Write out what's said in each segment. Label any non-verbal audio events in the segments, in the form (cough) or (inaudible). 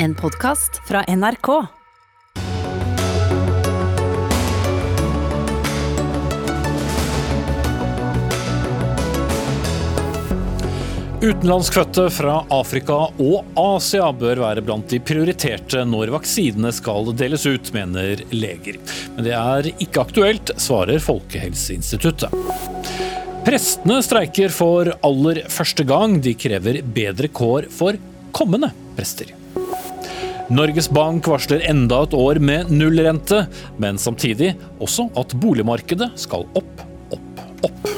En podkast fra NRK. Utenlandskfødte fra Afrika og Asia bør være blant de prioriterte når vaksinene skal deles ut, mener leger. Men det er ikke aktuelt, svarer Folkehelseinstituttet. Prestene streiker for aller første gang. De krever bedre kår for kommende prester. Norges Bank varsler enda et år med nullrente, men samtidig også at boligmarkedet skal opp, opp, opp.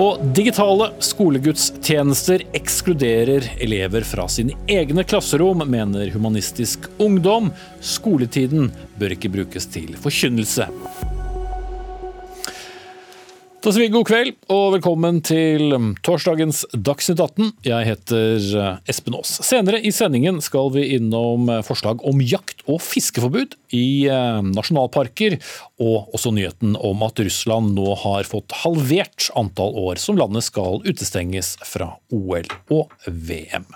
Og digitale skolegudstjenester ekskluderer elever fra sine egne klasserom, mener Humanistisk Ungdom. Skoletiden bør ikke brukes til forkynnelse. Da sier vi god kveld og velkommen til torsdagens Dagsnytt 18. Jeg heter eh, Espen Aas. Senere i sendingen skal vi innom eh, forslag om jakt- og fiskeforbud i eh, nasjonalparker, og også nyheten om at Russland nå har fått halvert antall år som landet skal utestenges fra OL og VM.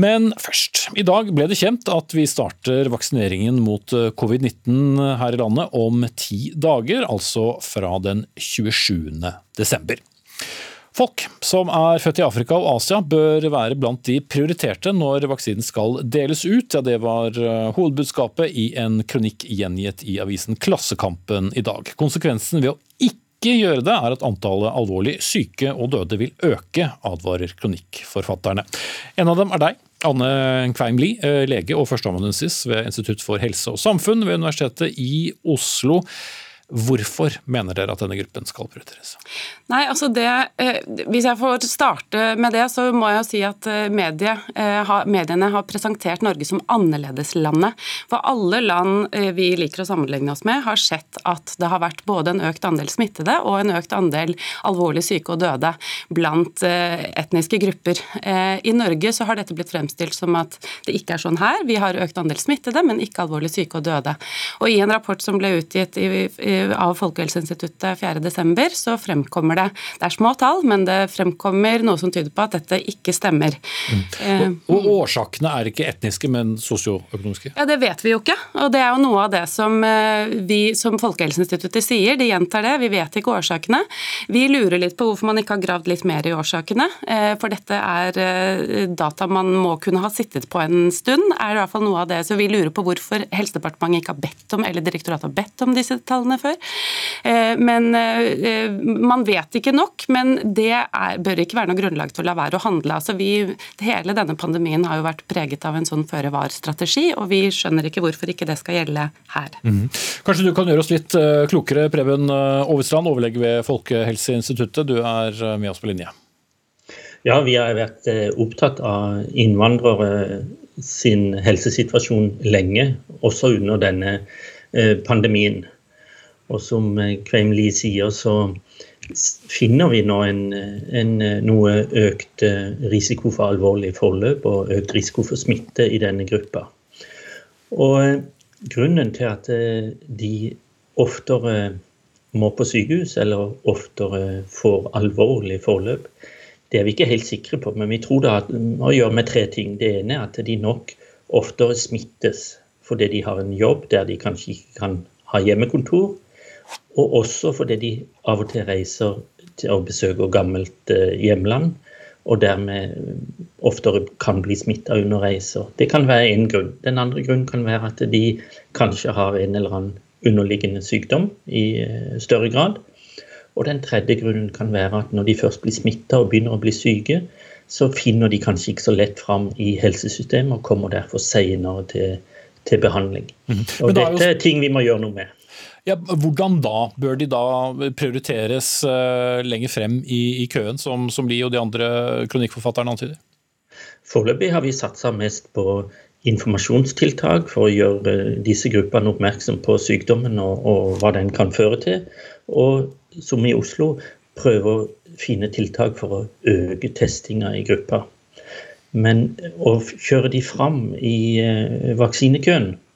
Men først. I dag ble det kjent at vi starter vaksineringen mot eh, covid-19 her i landet om ti dager, altså fra den 27. desember. Folk som er født i Afrika og Asia bør være blant de prioriterte når vaksinen skal deles ut. Ja, det var eh, hovedbudskapet i en kronikk gjengitt i avisen Klassekampen i dag. Konsekvensen ved å ikke gjøre det, er at antallet alvorlig syke og døde vil øke, advarer kronikkforfatterne. En av dem er deg, Anne Kveim eh, lege og førsteamanuensis ved Institutt for helse og samfunn ved Universitetet i Oslo. Hvorfor mener dere at denne gruppen skal prioriteres? Nei, altså det, eh, Hvis jeg får starte med det, så må jeg jo si at eh, medie, eh, mediene har presentert Norge som annerledeslandet. For alle land vi liker å sammenligne oss med, har sett at det har vært både en økt andel smittede og en økt andel alvorlig syke og døde blant etniske grupper. I Norge så har dette blitt fremstilt som at det ikke er sånn her. Vi har økt andel smittede, men ikke alvorlig syke og døde. Og I en rapport som ble utgitt i, i av Folkehelseinstituttet 4.12, så fremkommer det Det er små tall, men det fremkommer noe som tyder på at dette ikke stemmer. Mm. Eh, og, og, årsakene er ikke etniske, men sosioøkonomiske? Ja, Det vet vi jo ikke. Og det er jo noe av det som eh, vi som Folkehelseinstituttet sier. De gjentar det. Vi vet ikke årsakene. Vi lurer litt på hvorfor man ikke har gravd litt mer i årsakene. Eh, for dette er data man må kunne ha sittet på en stund, er i hvert fall noe av det. Så vi lurer på hvorfor Helsedepartementet ikke har bedt om, eller direktoratet har bedt om disse tallene før. Eh, men eh, Man vet ikke nok, men det er, bør ikke være noe grunnlag til å la være å handle. Altså vi, hele denne pandemien har jo vært preget av en sånn føre-var-strategi, og vi skjønner ikke hvorfor ikke det skal gjelde her. Mm. Kanskje du kan gjøre oss litt eh, klokere, Preben Overstrand, overlege ved Folkehelseinstituttet. Du er med oss på linje. Ja, vi har vært opptatt av innvandrere sin helsesituasjon lenge, også under denne pandemien. Og som Kveim Lie sier, så finner vi nå en, en, noe økt eh, risiko for alvorlig forløp og økt risiko for smitte i denne gruppa. Og eh, grunnen til at eh, de oftere må på sykehus eller oftere får alvorlig forløp, det er vi ikke helt sikre på, men vi tror det har å gjøre med tre ting. Det ene er at de nok oftere smittes fordi de har en jobb der de kanskje ikke kan ha hjemmekontor og også fordi de av og til reiser til å besøke gammelt eh, hjemland, og dermed eh, oftere kan bli smitta under reiser. Det kan være én grunn. Den andre grunnen kan være at de kanskje har en eller annen underliggende sykdom i eh, større grad. Og den tredje grunnen kan være at når de først blir smitta og begynner å bli syke, så finner de kanskje ikke så lett fram i helsesystemet og kommer derfor senere til, til behandling. Mm. Og dette er ting vi må gjøre noe med. Ja, hvordan da? Bør de da prioriteres uh, lenger frem i, i køen, som, som Li og de andre kronikkforfatterne antyder? Foreløpig har vi satsa mest på informasjonstiltak for å gjøre disse gruppene oppmerksom på sykdommen og, og, hva den kan føre til. Og som i Oslo, prøve å finne tiltak for å øke testinga i gruppa. Men å kjøre de fram i uh, vaksinekøen, Eh,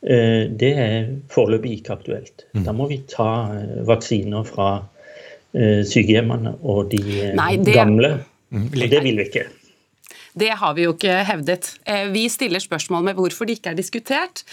det er foreløpig ikke aktuelt. Mm. Da må vi ta eh, vaksiner fra eh, sykehjemmene og de Nei, det... gamle. Mm. Og det vil vi ikke. Det har vi jo ikke hevdet. Vi stiller spørsmål med hvorfor det ikke er diskutert.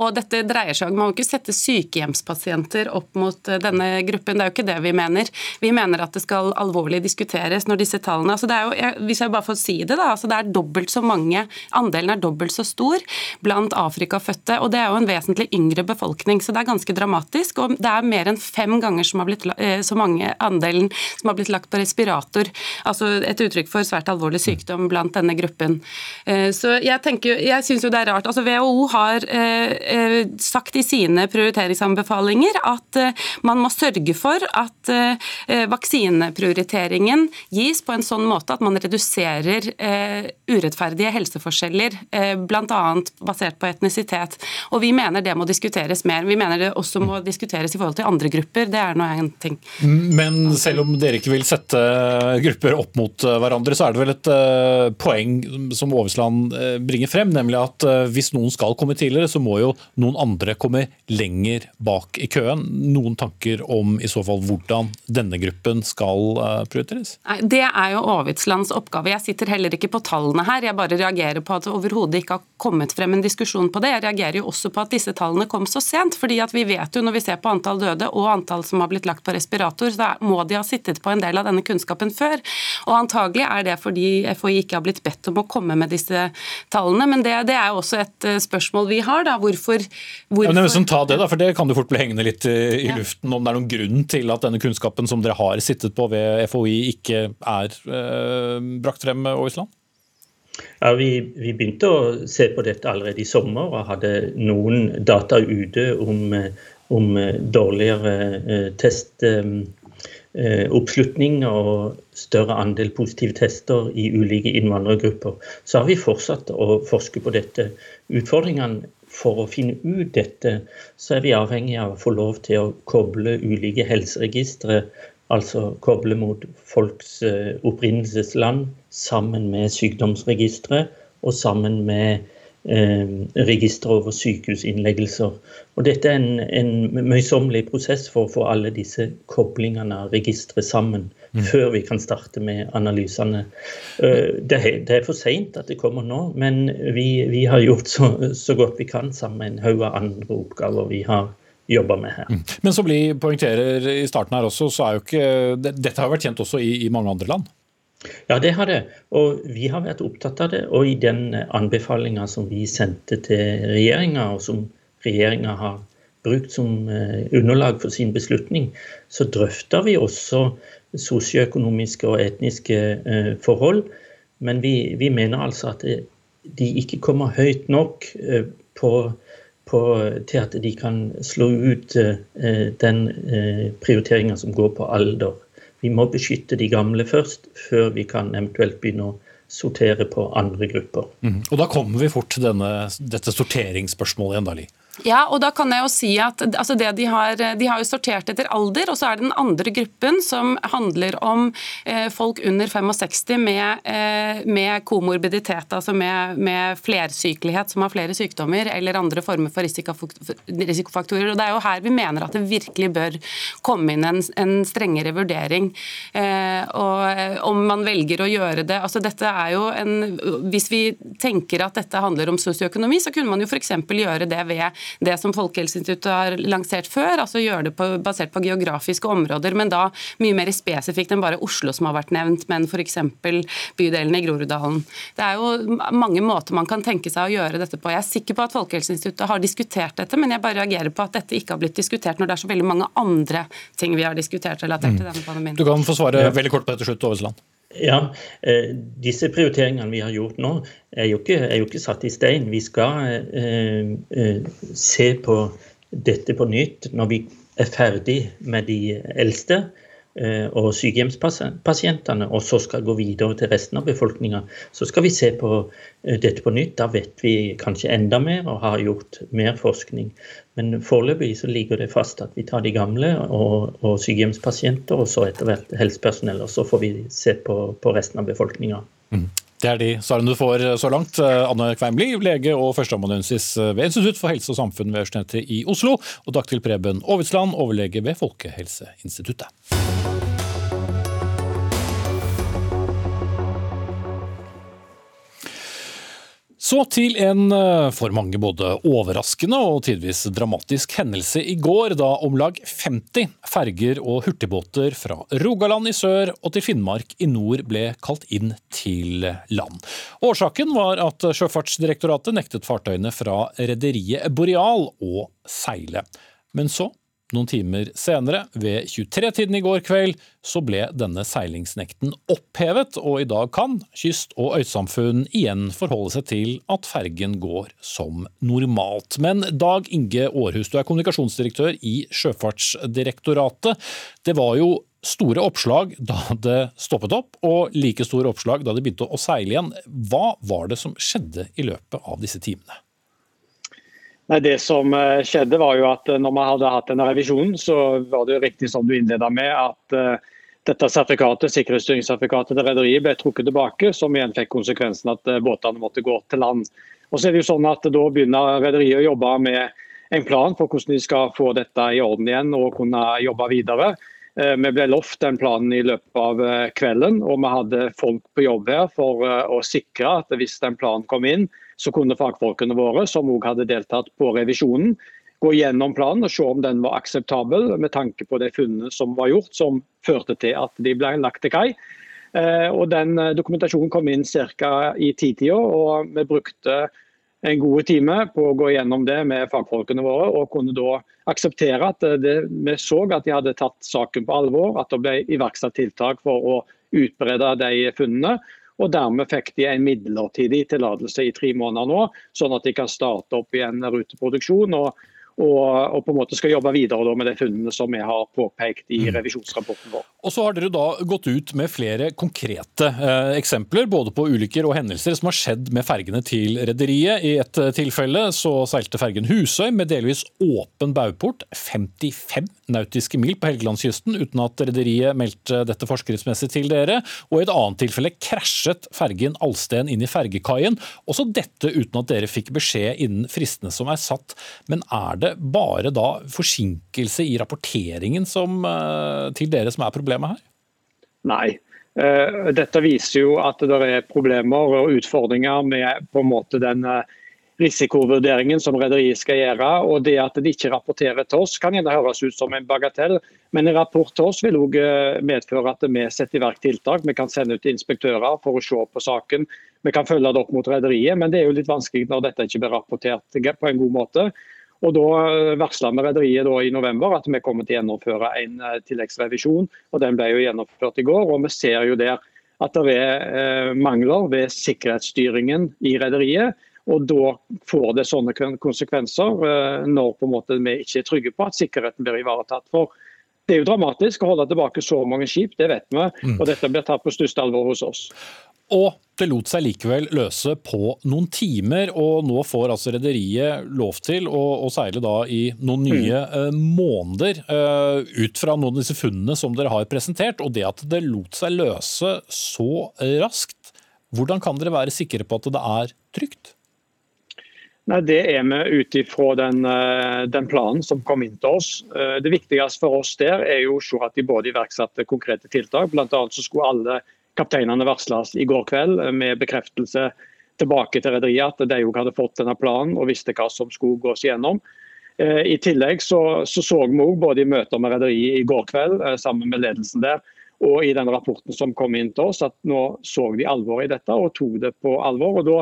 Og dette dreier seg om Man må ikke sette sykehjemspasienter opp mot denne gruppen. Det er jo ikke det vi mener. Vi mener at det skal alvorlig diskuteres når disse tallene altså det er jo, Hvis jeg bare får si det, da. altså det er dobbelt så mange, Andelen er dobbelt så stor blant afrikafødte. og Det er jo en vesentlig yngre befolkning, så det er ganske dramatisk. og Det er mer enn fem ganger som har blitt, eh, så mange andelen som har blitt lagt på respirator. altså Et uttrykk for svært alvorlig sykdom blant denne gruppen. Eh, så Jeg tenker, jeg syns jo det er rart. altså WHO har eh, sagt i sine prioriteringsanbefalinger at man må sørge for at vaksineprioriteringen gis på en sånn måte at man reduserer urettferdige helseforskjeller, bl.a. basert på etnisitet. Og Vi mener det må diskuteres mer. Vi mener det også må diskuteres i forhold til andre grupper. Det er nå en ting. Men selv om dere ikke vil sette grupper opp mot hverandre, så er det vel et poeng som Aavitsland uh, bringer frem, nemlig at uh, hvis noen skal komme tidligere, så må jo noen andre komme lenger bak i køen. Noen tanker om i så fall hvordan denne gruppen skal prioriteres? Nei, Det er jo Aavitslands oppgave. Jeg sitter heller ikke på tallene her. Jeg bare reagerer på at det overhodet ikke har kommet frem en diskusjon på det. Jeg reagerer jo også på at disse tallene kom så sent. fordi at vi vet jo når vi ser på antall døde og antall som har blitt lagt på respirator, så må de ha sittet på en del av denne kunnskapen før. Og antagelig er det fordi FHI ikke har blitt bedt om å komme med disse tallene. Men det, det er jo også et eh, spørsmål vi har. da, hvorfor, hvorfor... Ja, men ta det da, for det kan jo fort bli hengende litt i, ja. luften om det er noen grunn til at denne kunnskapen som dere har sittet på ved FHI, ikke er eh, brakt frem over Island? Ja, vi, vi, begynte å se på dette allerede i sommer og hadde noen data ute om, om dårligere eh, testoppslutning eh, og større andel positive tester i ulike innvandrergrupper. Så har vi fortsatt å forske på dette. Utfordringene for å finne ut dette, så er vi avhengig av å få lov til å koble ulike helseregistre altså koble mot folks eh, opprinnelsesland sammen med sykdomsregisteret og sammen med register over sykehusinnleggelser. Og dette er en, en møysommelig prosess for å få alle disse koblingene av registre sammen mm. før vi kan starte med analysene. Det, er, det, er, for seint at det kommer nå, men vi, vi har gjort så, så, godt vi kan sammen med en haug av andre oppgaver vi har jobba med her. Mm. Men som vi poengterer i starten her også, så er jo ikke Dette har vært kjent også i, i mange andre land? Ja, det har det. Og vi har vært opptatt av det. Og i den anbefalinga som vi sendte til regjeringa, og som regjeringa har brukt som eh, underlag for sin beslutning, så drøfter vi også sosioøkonomiske og etniske eh, forhold. Men vi, vi mener altså at de ikke kommer høyt nok eh, på på, til at de kan slå ut eh, den eh, prioriteringa som går på alder. Vi må beskytte de gamle først, før vi kan eventuelt begynne å sortere på andre grupper. Mm. Og Da kommer vi fort til denne, dette sorteringsspørsmålet igjen, Dali. Ja, og da kan jeg jo si at altså de, har, de, har, jo sortert etter alder, og så er det den andre gruppen som handler om eh, folk under 65 med, eh, med komorbiditet, altså med, med, flersykelighet, som har flere sykdommer eller andre former for risikofaktorer. Og Det er jo her vi mener at det virkelig bør komme inn en, en strengere vurdering. Eh, og eh, Om man velger å gjøre det altså dette er jo en, Hvis vi tenker at dette handler om sosioøkonomi, så kunne man jo f.eks. gjøre det ved det som Folkehelseinstituttet har lansert før, altså gjøre det på, basert på geografiske områder, men da mye mer spesifikt enn bare Oslo som har vært nevnt, men f.eks. bydelen i Groruddalen. Det er jo mange måter man kan tenke seg å gjøre dette på. Jeg er sikker på at Folkehelseinstituttet har diskutert dette, men jeg bare reagerer på at dette ikke har blitt diskutert når det er så veldig mange andre ting vi har diskutert relatert til mm. denne pandemien. Du kan få svare veldig kort på dette slutt, Aavitsland. Ja, eh, Disse prioriteringene vi har gjort nå, er jo ikke, er jo ikke satt i stein. Vi skal eh, eh, se på dette på nytt når vi er ferdig med de eldste. Eh, og sykehjemspasientene, og så skal gå videre til resten av befolkninga. Så skal vi se på eh, dette på nytt. Da vet vi kanskje enda mer og har gjort mer forskning. Men foreløpig så ligger det fast at vi tar de gamle og, og sykehjemspasienter, og så etter hvert helsepersonell. Og så får vi se på, på resten av befolkninga. Mm. Det er de svarene du får så langt. Anne Kveimli, lege og førsteamanuensis ved Institutt for helse og samfunn ved Universitetet i Oslo. Og takk til Preben Aavitsland, overlege ved Folkehelseinstituttet. Så til en eh, for mange både overraskende og tidvis dramatisk hendelse i går, da om lag 50 ferger og hurtigbåter fra Rogaland i sør og til Finnmark i nord ble kalt inn til land. Årsaken var at Sjøfartsdirektoratet nektet fartøyene fra rederiet Boreal å seile. Men så noen timer senere, ved 23-tiden i går kveld, så ble denne seilingsnekten opphevet, og i dag kan kyst- og øysamfunn igjen forholde seg til at fergen går som normalt. Men Dag Inge Aarhus, du er kommunikasjonsdirektør i Sjøfartsdirektoratet. Det var jo store oppslag da det stoppet opp, og like store oppslag da det begynte å seile igjen. Hva var det som skjedde i løpet av disse timene? Nei, Det som eh, skjedde var jo at eh, når man hadde hatt denne revisjonen, så var det jo riktig som du innleda med, at uh, dette sertifikatet, sikkerhetsstyringssertifikatet til rederiet ble trukket tilbake, som igjen fikk konsekvensen at båtene måtte gå til land. Og så er det jo sånn at Da begynner rederiet å jobbe med en plan for hvordan de skal få dette i orden igjen og kunne jobbe videre. Vi ble lovt den planen i løpet av kvelden, og vi hadde folk på jobb her for å sikre at hvis den planen kom inn, så kunne fagfolkene våre, som òg hadde deltatt på revisjonen, gå gjennom planen og se om den var akseptabel med tanke på de funnene som var gjort, som førte til at de ble lagt til kai. Eh, og Den eh, dokumentasjonen kom inn ca. i titida, og vi brukte en god time på å gå gjennom det med fagfolkene våre, og kunne da akseptere at det, vi så at de hadde tatt saken på alvor, at det ble iverksatt tiltak for å utbrede de funnene. Og Dermed fikk de en midlertidig tillatelse i tre måneder nå, sånn at de kan starte opp igjen ruteproduksjon. og og, og, på en måte skal jobbe videre med de funnene som vi har påpekt i mm. revisjonsrapporten vår. Og så har dere da gått ut med flere konkrete eh, eksempler både på ulykker og hendelser som har skjedd med fergene til rederiet. I et eh, tilfelle så seilte fergen Husøy med delvis åpen bauport 55 nautiske mil på Helgelandskysten uten at rederiet meldte dette forskriftsmessig til dere. Og i et annet tilfelle krasjet fergen Alsten inn i fergekaien. Også dette uten at dere fikk beskjed innen fristene som er satt. Men er det bare da forsinkelse i rapporteringen som, eh, til dere som er problemet her? Nei. Eh, dette viser jo at det er problemer og utfordringer med på en måte den eh, risikovurderingen som rederiet skal gjøre. og Det at de ikke rapporterer til oss kan gjerne høres ut som en bagatell, men en rapport til oss vil også medføre at vi setter i verk tiltak. Vi kan sende ut inspektører for å se på saken. Vi kan følge det opp mot rederiet, men det er jo litt vanskelig når dette ikke blir rapportert på en god måte. Og Da eh, varsla vi rederiet i november at vi kommer til å gjennomføre en eh, tilleggsrevisjon. og Den ble jo gjennomført i går. og Vi ser jo der at det er eh, mangler ved sikkerhetsstyringen i rederiet. Og Da får det sånne konsekvenser når på en måte vi ikke er trygge på at sikkerheten blir ivaretatt. For Det er jo dramatisk å holde tilbake så mange skip, det vet vi. Mm. og Dette blir tatt på største alvor hos oss. Og det lot seg likevel løse på noen timer, og nå får altså rederiet lov til å, å, seile da i noen nye mm. uh, måneder uh, ut fra noen av disse funnene som dere har presentert. Og det at det lot seg løse så raskt, hvordan kan dere være sikre på at det er trygt? Nei, Det er vi ut ifra den, eh, den, planen som kom inn til oss. Det viktigste for oss der er jo å se at de både iverksatte konkrete tiltak. Blant annet så skulle alle kapteinene varsles i går kveld med bekreftelse tilbake til rederiet at de hadde fått denne planen og visste hva som skulle gås gjennom. Eh, I tillegg så så, så vi òg både i møter med rederiet i går kveld eh, sammen med ledelsen der, og i den rapporten som kom inn til oss, at nå så de alvoret i dette og tok det på alvor. og Da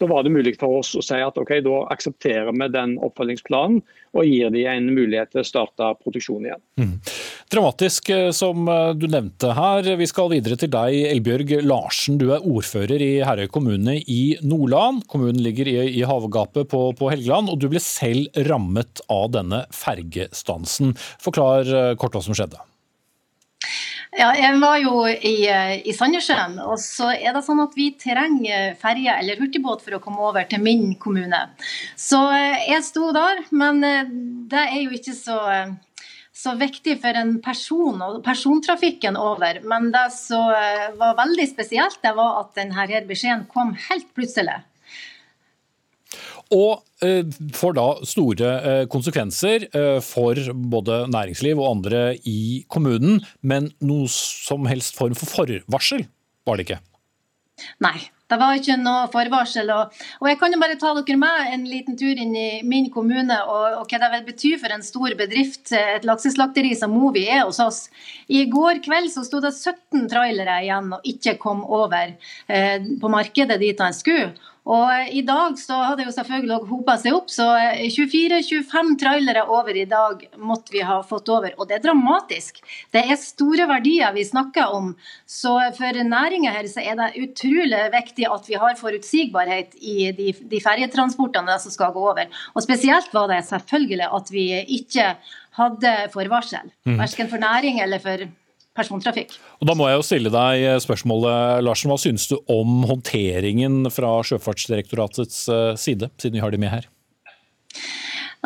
da var det mulig for oss å si at ok, da aksepterer vi den oppfølgingsplanen og gir de en mulighet til å starte produksjon igjen. Mm. Dramatisk eh, som eh, du nevnte her. Vi skal videre til deg, Elbjørg Larsen. Du er ordfører i Herøy kommune i Nordland. Kommunen ligger i, i havgapet på, på, Helgeland, og du ble selv rammet av denne fergestansen. Forklar eh, kort hva som skjedde. Ja, jeg var jo i, i Sandnessjøen, og så er det sånn at vi trenger ferje eller hurtigbåt for å komme over til min kommune. Så eh, jeg sto der, men eh, det er jo ikke så, så viktig for en person og persontrafikken over. Men det som eh, var veldig spesielt, det var at denne beskjeden kom helt plutselig. Og eh, får da store eh, konsekvenser eh, for både næringsliv og andre i kommunen. Men noe som helst form for forvarsel var det ikke? Nei, Det var ikke noe forvarsel. Og, Jeg kan jo bare ta dere med en liten tur inn i min kommune og, hva det vil bety for en stor bedrift, et lakseslakteri som Movi er hos oss. I går kveld så sto det 17 trailere igjen og ikke kom over på markedet dit han skulle. Og I dag så hadde jo selvfølgelig hopa seg opp, så 24-25 eh, trailere over i dag måtte vi ha fått over. Og det er dramatisk. Det er store verdier vi snakker om. Så for næringa her så er det utrolig viktig at vi har forutsigbarhet i de, de ferjetransportene som skal gå over. Og spesielt var det selvfølgelig at vi ikke hadde forvarsel. Mm. Verken for næring eller for persontrafikk. Og Da må jeg jo stille deg spørsmålet, Larsen. Hva synes du om håndteringen fra Sjøfartsdirektoratets eh, side, siden vi har de med her?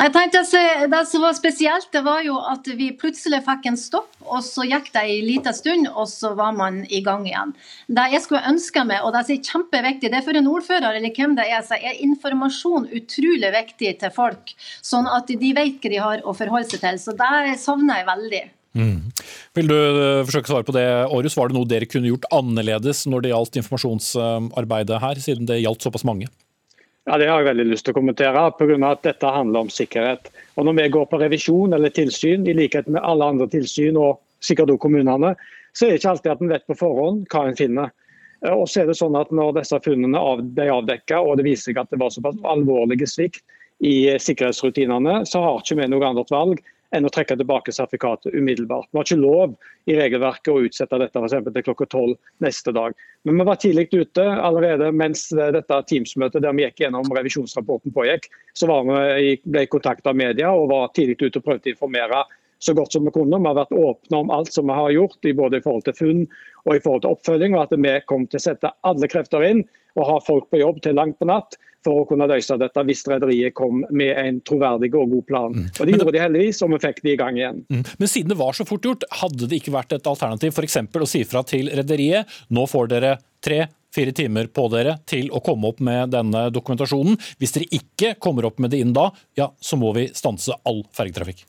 Jeg tenkte Det som var spesielt, det var jo at vi plutselig fikk en stopp, og så gikk det en liten stund, og så var man i gang igjen. Det jeg skulle ønske meg, og det er kjempeviktig, det er for en ordfører eller hvem det er, så er informasjon utrolig viktig til folk, sånn at de vet hva de har å forholde seg til. Så det savner jeg veldig. Mm. Vil du eh, forsøke å svare på det, Århus? Var det noe dere kunne gjort annerledes når det gjaldt informasjonsarbeidet her, siden det gjaldt såpass mange? Ja, Det har jeg veldig lyst til å kommentere, pga. at dette handler om sikkerhet. Og Når vi går på revisjon eller tilsyn, i likhet med alle andre tilsyn og sikkert også kommunene, så er det ikke alltid at en vet på forhånd hva en finner. Eh, og så er det sånn at Når disse funnene ble avdekket, og det viser seg at det var såpass alvorlige svikt i sikkerhetsrutinene, så har ikke vi noe annet valg enn å trekke tilbake sertifikatet umiddelbart. Vi har ikke lov i regelverket å utsette dette for til klokka tolv neste dag. Men vi var tidlig ute allerede mens dette Teams-møtet der vi gikk gjennom revisjonsrapporten pågikk. Så vi, ble i kontakt av media og var tidlig ute og prøvde å informere så godt som vi kunne. Vi har vært åpne om alt som vi har gjort, både i forhold til funn og i forhold til oppfølging. og at vi kom til å sette alle krefter inn og ha folk på jobb til langt på natt for å kunne løse dette hvis rederiet kom med en troverdig og god plan. Mm. Og Det gjorde de heldigvis, og vi fikk de i gang igjen. Mm. Men siden det var så fort gjort, hadde det ikke vært et alternativ f.eks. å si fra til rederiet nå får dere tre fire timer på dere til å komme opp med denne dokumentasjonen. Hvis dere ikke kommer opp med det innen da, ja, så må vi stanse all fergetrafikk.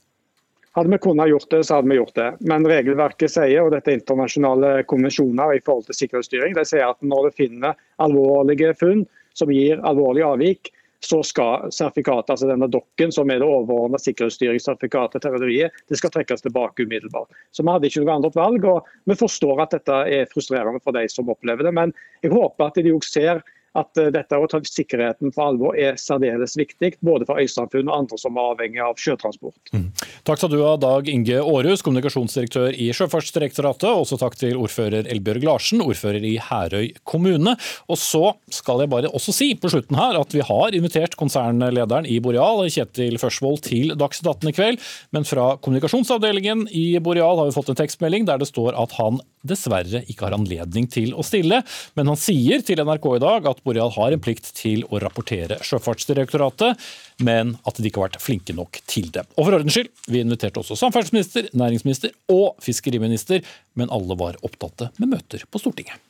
Hadde vi kunnet gjort det, så hadde vi gjort det. Men regelverket sier, og dette er internasjonale konvensjoner i forhold til sikkerhetsstyring, det sier at når du finner alvorlige funn, som gir alvorlige avvik, så skal sertifikatet, altså denne dokken som er det overordna sikkerhetsstyringssertifikatet til rederiet, det skal trekkes tilbake umiddelbart. Så Vi hadde ikke noe annet valg. og Vi forstår at dette er frustrerende for de som opplever det. Men jeg håper at de også ser at eh, dette å ta sikkerheten på alvor er særdeles viktig, både for øysamfunn og andre som er avhengig av sjøtransport. Mm. Takk skal du ha, Dag Inge Aarhus, kommunikasjonsdirektør i Sjøfartsdirektoratet. Også takk til ordfører Elbjørg Larsen, ordfører i Herøy kommune. Og så skal jeg bare også si på slutten her at vi har invitert konsernlederen i Boreal, Kjetil Førsvold, til Dagsnytt 18 i kveld. Men fra kommunikasjonsavdelingen i Boreal har vi fått en tekstmelding der det står at han dessverre ikke har anledning til å stille. Men han sier til NRK i dag at Boreal har en plikt til å rapportere Sjøfartsdirektoratet, men at de ikke har vært flinke nok til det. Og for ordens skyld, vi inviterte også samferdselsminister, næringsminister og fiskeriminister, men alle var opptatte med møter på Stortinget.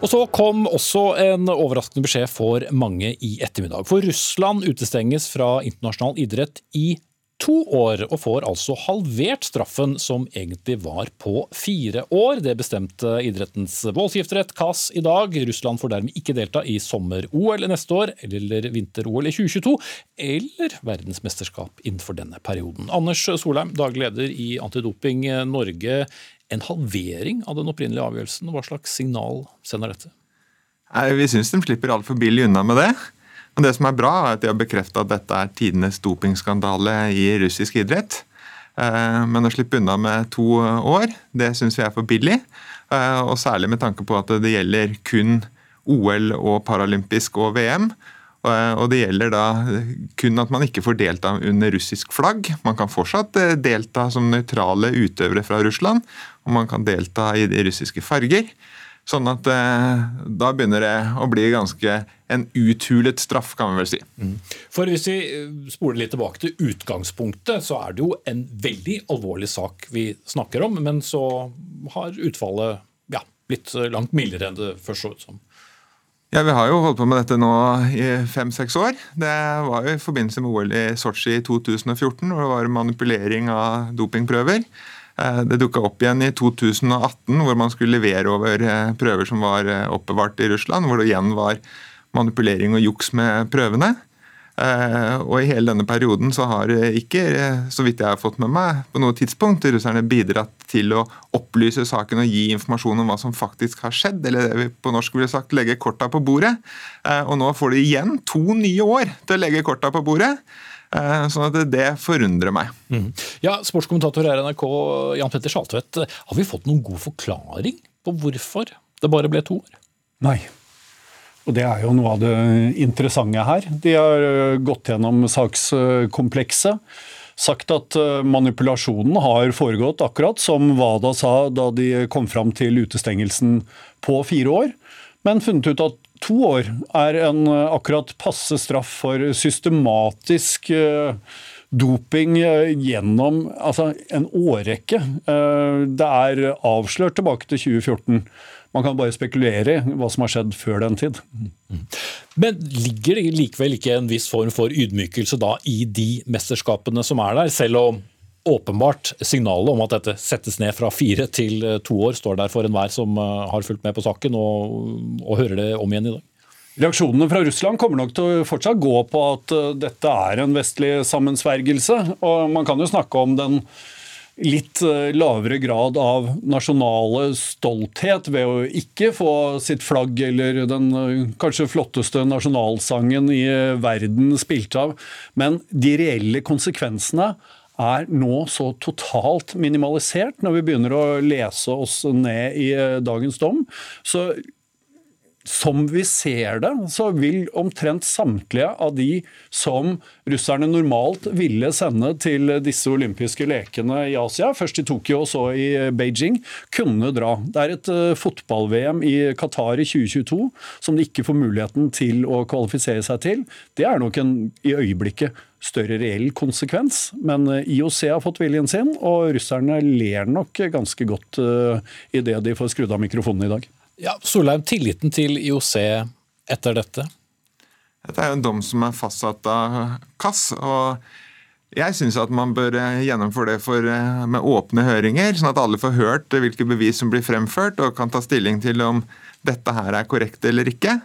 Og så kom også en overraskende beskjed for mange i ettermiddag. For Russland utestenges fra internasjonal idrett i to år, og får altså halvert straffen som egentlig var på fire år. Det bestemte idrettens voldsgifterett, KAS, i dag. Russland får dermed ikke delta i sommer-OL neste år, eller vinter-OL i 2022, eller verdensmesterskap innenfor denne perioden. Anders Solheim, daglig leder i Antidoping Norge en halvering av den opprinnelige avgjørelsen. Hva slags signal sender dette? Vi syns de slipper altfor billig unna med det. Det som er bra, er at de har bekrefta at dette er tidenes dopingskandale i russisk idrett. Eh, men å slippe unna med to år, det syns vi er for billig. Eh, og særlig med tanke på at det gjelder kun OL og paralympisk og VM. Eh, og Det gjelder da kun at man ikke får delta under russisk flagg. Man kan fortsatt delta som nøytrale utøvere fra Russland, og man kan delta i de russiske farger. Sånn at eh, da begynner det å bli ganske en uthulet straff, kan vi vel si. Mm. For Hvis vi spoler litt tilbake til utgangspunktet, så er det jo en veldig alvorlig sak vi snakker om. Men så har utfallet ja, blitt langt mildere enn det først så ut som. Ja, Vi har jo holdt på med dette nå i fem-seks år. Det var jo i forbindelse med OL i Sotsji i 2014, hvor det var manipulering av dopingprøver. Eh, det dukka opp igjen i 2018, hvor man skulle levere over eh, prøver som var eh, oppbevart i Russland, hvor det igjen var manipulering og juks med prøvene. Og I hele denne perioden så har ikke, så vidt jeg har fått med meg, på noe tidspunkt russerne bidratt til å opplyse saken og gi informasjon om hva som faktisk har skjedd, eller det vi på norsk ville sagt legge korta på bordet. Og Nå får de igjen to nye år til å legge korta på bordet. Eh, sånn at det forundrer meg. Mm. Ja, Sportskommentator her i NRK, Jan Petter Saltvedt. Har vi fått noen god forklaring på hvorfor det bare ble to år? Nei. Og Det er jo noe av det interessante her. De har eh, gått gjennom sakskomplekset. Sagt at eh, manipulasjonen har foregått akkurat som Wada sa da de kom fram til utestengelsen på fire år, men funnet ut at to år er en eh, akkurat passe straff for systematisk eh, doping eh, gjennom altså en årrekke. Det er avslørt tilbake til 2014. Man kan bare spekulere i hva som har skjedd før den tid. Men ligger det likevel ikke en viss form for ydmykelse da i de mesterskapene som er der, selv om åpenbart signalet om at dette settes ned fra fire til eh, to år står der for enhver som eh, har fulgt med på saken og, og, hører det om igjen i dag. Reaksjonene fra Russland kommer nok til å fortsatt gå på at eh, dette er en vestlig sammensvergelse. og Man kan jo snakke om den litt lavere grad av nasjonale stolthet ved å ikke få sitt flagg eller den kanskje flotteste nasjonalsangen i verden spilt av. Men de reelle konsekvensene er nå så totalt minimalisert når vi begynner å lese oss ned i eh, dagens dom. Så som vi ser det, så vil omtrent samtlige av de som russerne normalt ville sende til disse olympiske lekene i Asia, først i Tokyo og så i Beijing, kunne dra. Det er et eh, fotball-VM i Qatar i 2022 som de ikke får muligheten til å kvalifisere seg til. Det er nok en i øyeblikket større reell konsekvens, men eh, IOC har fått viljen sin, og russerne ler nok ganske godt uh, idet de får skrudd av mikrofonen i dag. Ja, Solheim, tilliten til IOC etter dette? Dette er jo en dom som er fastsatt av KAS. og jeg syns at man bør eh, gjennomføre det for, med åpne høringer, sånn at alle får hørt hvilke bevis som blir fremført, og kan ta stilling til om dette her er korrekt eller ikke.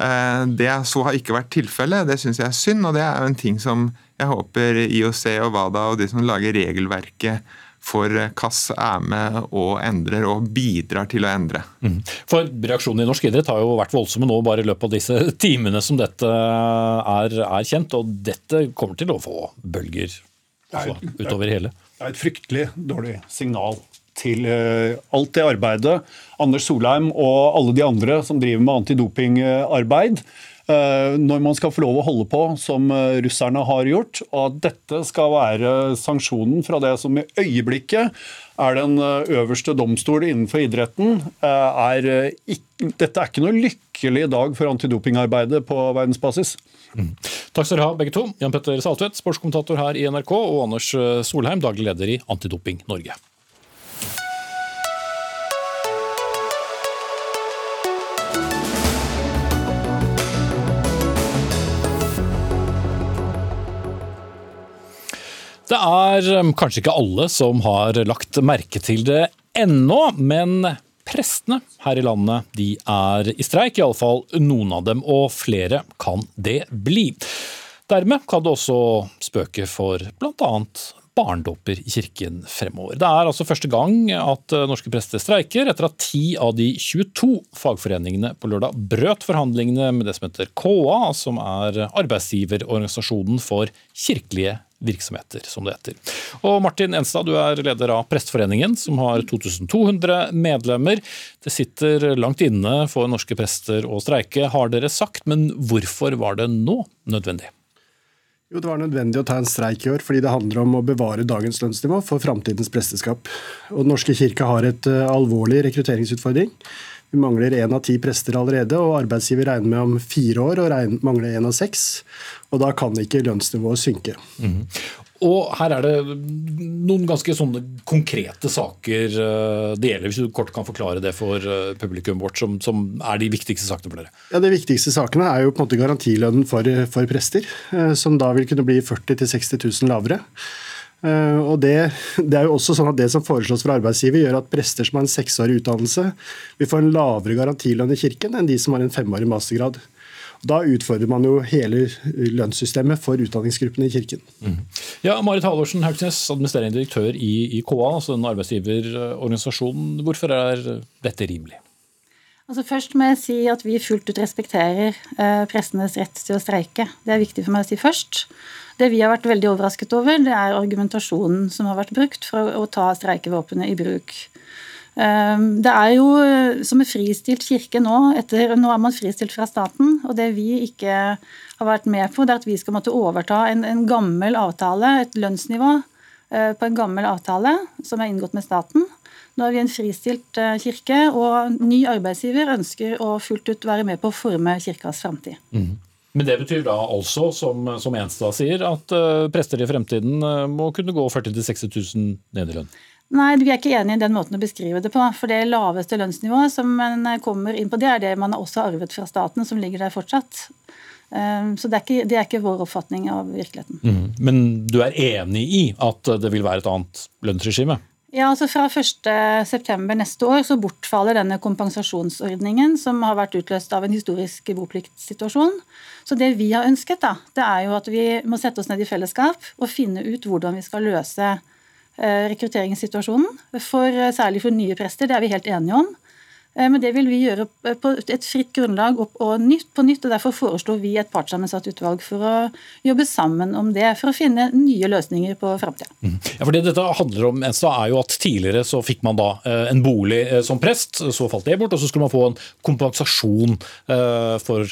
Eh, det så har ikke vært tilfellet. Det syns jeg er synd, og det er jo en ting som jeg håper IOC og WADA og de som lager regelverket for Kass er med og endrer og bidrar til å endre. Mm. For Reaksjonen i norsk idrett har jo vært voldsomme nå bare i løpet av disse (laughs) timene som dette er, er kjent, og dette kommer til å få bølger utover hele. Det er et fryktelig dårlig signal til eh, alt det arbeidet Anders Solheim og alle de andre som driver med antidopingarbeid, eh, når man skal få lov å holde på som eh, russerne har gjort, og at dette skal være sanksjonen fra det som i øyeblikket er den øverste domstol innenfor idretten, er ikke, dette er ikke noe lykkelig dag for antidopingarbeidet på verdensbasis. Mm. Takk skal dere ha, begge to. Jan Petter Saltvedt, sportskommentator her i NRK, og Anders Solheim, daglig leder i Antidoping Norge. Det er um, kanskje ikke alle som har lagt merke til det ennå, men prestene her i landet de er i streik, iallfall noen av dem, og flere kan det bli. Dermed kan det også spøke for bl.a. barndåper i kirken fremover. Det er altså første gang at uh, norske prester streiker, etter at ti av de 22 fagforeningene på lørdag brøt forhandlingene med det som heter KA, som er arbeidsgiverorganisasjonen for kirkelige virksomheter, som det heter. Og Martin Enstad, du er leder av Presteforeningen, som har 2200 medlemmer. Det sitter langt inne for norske prester å streike, har dere sagt, men hvorfor var det nå nødvendig? Jo, Det var nødvendig å ta en streik i år, fordi det handler om å bevare dagens lønnsnivå for framtidens presteskap. Og Den norske kirke har et uh, alvorlig rekrutteringsutfordring. Vi mangler én av ti prester allerede, og arbeidsgiver regner med om fire år å mangle én av seks. Og da kan ikke lønnsnivået synke. Mm. Og her er det noen ganske sånne konkrete saker eh, det gjelder, hvis du kort kan forklare det for eh, publikum vårt, som, som er de viktigste sakene for dere? Ja, De viktigste sakene er jo på en måte garantilønnen for, for prester, eh, som da vil kunne bli 40 000-60 000 lavere. Eh, og det, det, er jo også sånn at det som foreslås fra arbeidsgiver, gjør at prester som har en seksårig utdannelse, vil få en lavere garantilønn i kirken enn de som har en femårig mastergrad. Da utfordrer man jo hele lønnssystemet for utdanningsgruppene i kirken. Mm. Ja, Marit Halvorsen Haugsnes, administrerende direktør i, i KA, altså den arbeidsgiverorganisasjonen. Hvorfor er dette rimelig? Altså først må jeg si at vi fullt ut respekterer eh, prestenes rett til å streike. Det er viktig for meg å si først. Det vi har vært veldig overrasket over, det er argumentasjonen som har vært brukt for å ta streikevåpenet i bruk. Ehm, det er jo eh, som en fristilt kirke nå. Etter, nå er man fristilt fra staten. Og det vi ikke har vært med på, det er at vi skal måtte overta en, en gammel avtale, et lønnsnivå eh, på en gammel avtale som er inngått med staten. Nå er vi en fristilt eh, kirke, og ny arbeidsgiver ønsker å fullt ut være med på å forme kirkas framtid. Mm. Men det betyr da altså, som, som Enstad sier, at uh, prester i fremtiden uh, må kunne gå 40 000-60 000 ned i lønn? Nei, vi er ikke enig i den måten å beskrive det på. For det laveste lønnsnivået som man kommer inn på, det er det man også har arvet fra staten, som ligger der fortsatt. Um, så det er, ikke, det er ikke vår oppfatning av virkeligheten. Mm. Men du er enig i at det vil være et annet lønnsregime? Ja, altså Fra 1.9. neste år så bortfaller denne kompensasjonsordningen som har vært utløst av en historisk bopliktsituasjon. Så det vi har ønsket, da, det er jo at vi må sette oss ned i fellesskap og finne ut hvordan vi skal løse eh, rekrutteringssituasjonen, for, særlig for nye prester. Det er vi helt enige om. Eh, men det vil vi gjøre på et fritt grunnlag og på nytt. og Derfor foreslår vi et partssammensatt utvalg for å jobbe sammen om det, for å finne nye løsninger på framtida. Mm. Ja, for det dette handler om, Enstad, er jo at Tidligere så fikk man da eh, en bolig eh, som prest, så falt det bort. og Så skulle man få en kompensasjon for,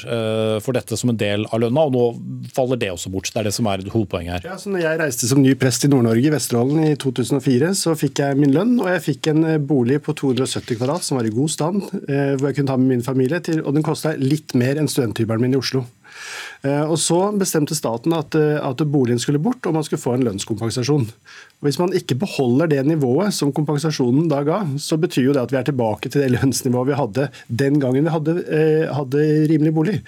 for dette som en del av lønna, og nå faller det også bort. Det er det som er hovedpoenget her. Ja, så når jeg reiste som ny prest i Nord-Norge, i Vesterålen, i 2004, så fikk jeg min lønn, og jeg fikk en bolig på 270 kvadrat som var i god stand land, eh, hvor jeg kunne ta med min familie, til, og den kosta litt mer enn studenthybelen min i Oslo. Eh, og Så bestemte staten at, eh, at, boligen skulle bort, og man skulle få en lønnskompensasjon. Og Hvis man ikke beholder det nivået som kompensasjonen da ga, så betyr jo det at vi er tilbake til det lønnsnivået vi hadde den gangen vi hadde, hadde rimelig bolig.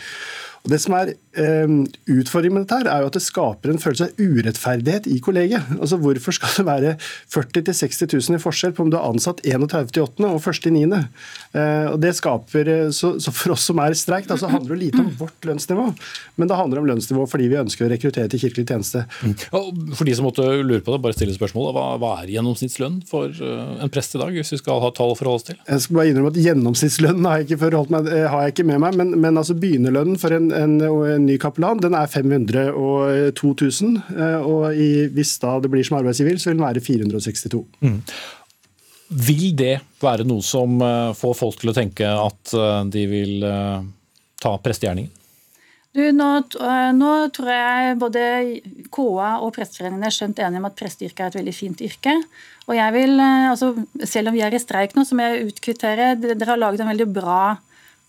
Og Det som er utfordringen med dette, her er jo at det skaper en følelse av urettferdighet i kollegiet. Altså Hvorfor skal det være 40 000-60 000 i forskjell på om du er ansatt 31.8. og 1.9.? Eh, og det skaper, eh, så, så, For oss som er i streik, da, så handler det lite om vårt lønnsnivå, men det handler om lønnsnivå fordi vi ønsker å rekruttere til kirkelig tjeneste. Mm. For de som måtte lure på det, bare stille spørsmålet. Hva, hva er gjennomsnittslønn for eh, en prest i dag, hvis vi skal ha tall å forholde oss til? Jeg skal bare innrømme at Gjennomsnittslønn har jeg ikke, meg, har jeg ikke med meg, men, men altså begynnerlønnen for en en, en, ny kapellan den er 502 000. Eh, og i, hvis da det blir som arbeidsgiver, så vil den være 462 mm. Vil det være noe som eh, får folk til å tenke at eh, de vil ta prestegjerningen? Du, nå, nå, tror jeg både KA og Presteforeningen er skjønt enige om at presteyrket er et veldig fint yrke. Og jeg vil, altså, Selv om vi er i streik nå, så må jeg utkvittere Dere har laget en veldig bra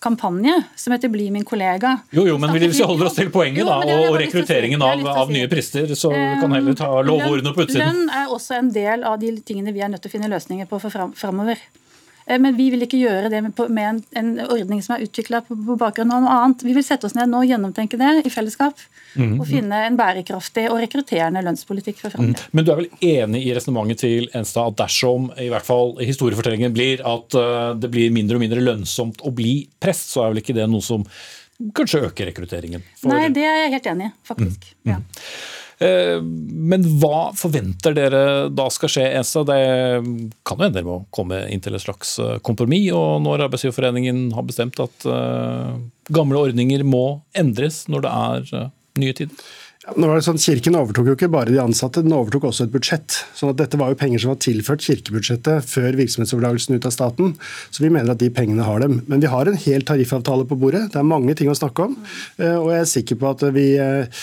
kampanje som heter 'Bli min kollega'. Jo, jo, men hvis vi holder oss til poenget da, og rekrutteringen av, av, nye prister, så vi kan heller ta lovordene på utsiden. Lønn er også en del av de tingene vi er nødt til å finne løsninger på for framover. Eh, men vi vil ikke gjøre det med en, en ordning som er utvikla på, på, bakgrunn av noe annet. Vi vil sette oss ned nå og gjennomtenke det i fellesskap. Mm. Og finne en bærekraftig og rekrutterende lønnspolitikk for framtiden. Mm. Men du er vel enig i resonnementet til Enstad at dersom i hvert fall historiefortellingen blir at uh, det blir mindre og mindre lønnsomt å bli prest, så er vel ikke det noe som kanskje øker rekrutteringen? For... Nei, det er jeg helt enig i, faktisk. Mm. Ja. Eh, men hva forventer dere da skal skje? ESA? Det kan jo hende dere må komme inn til et slags eh, kompromiss. Og når Arbeidsgiverforeningen har bestemt at uh, gamle ordninger må endres når det er nye tider? Nå var det sånn, Kirken overtok jo ikke bare de ansatte, den overtok også et budsjett. sånn at Dette var jo penger som var tilført kirkebudsjettet før virksomhetsoverdragelsen ut av staten. Så vi mener at de pengene har dem. Men vi har en hel tariffavtale på bordet. Det er mange ting å snakke om. Og jeg er sikker på at vi Eh,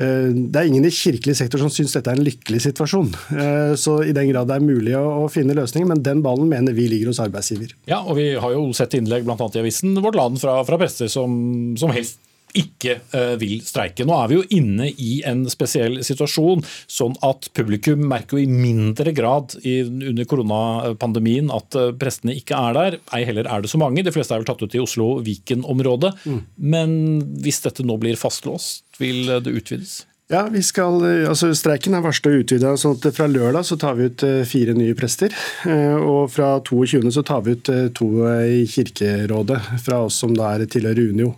det er ingen i kirkelig sektor som syns dette er en lykkelig situasjon. Eh, så i den grad det er mulig å finne løsninger, men den ballen mener vi ligger hos arbeidsgiver. Ja, og vi har jo sett innlegg bl.a. i avisen Vårt Land fra, fra prester som, som helst ikke uh, vil streike. Nå er vi jo inne i en spesiell situasjon, sånn at publikum merker jo i mindre grad under koronapandemien at uh, prestene ikke er der. Ei heller er det så mange. De fleste er vel tatt ut i Oslo-Viken-området. Mm. Men hvis dette nå blir fastlåst, vil det utvides? Ja, vi skal, altså Streiken er varsla utvida. sånn at Fra lørdag så tar vi ut eh, fire nye prester. Eh, og fra 22. så tar vi ut eh, to i Kirkerådet, fra oss som da er tilhører Unio.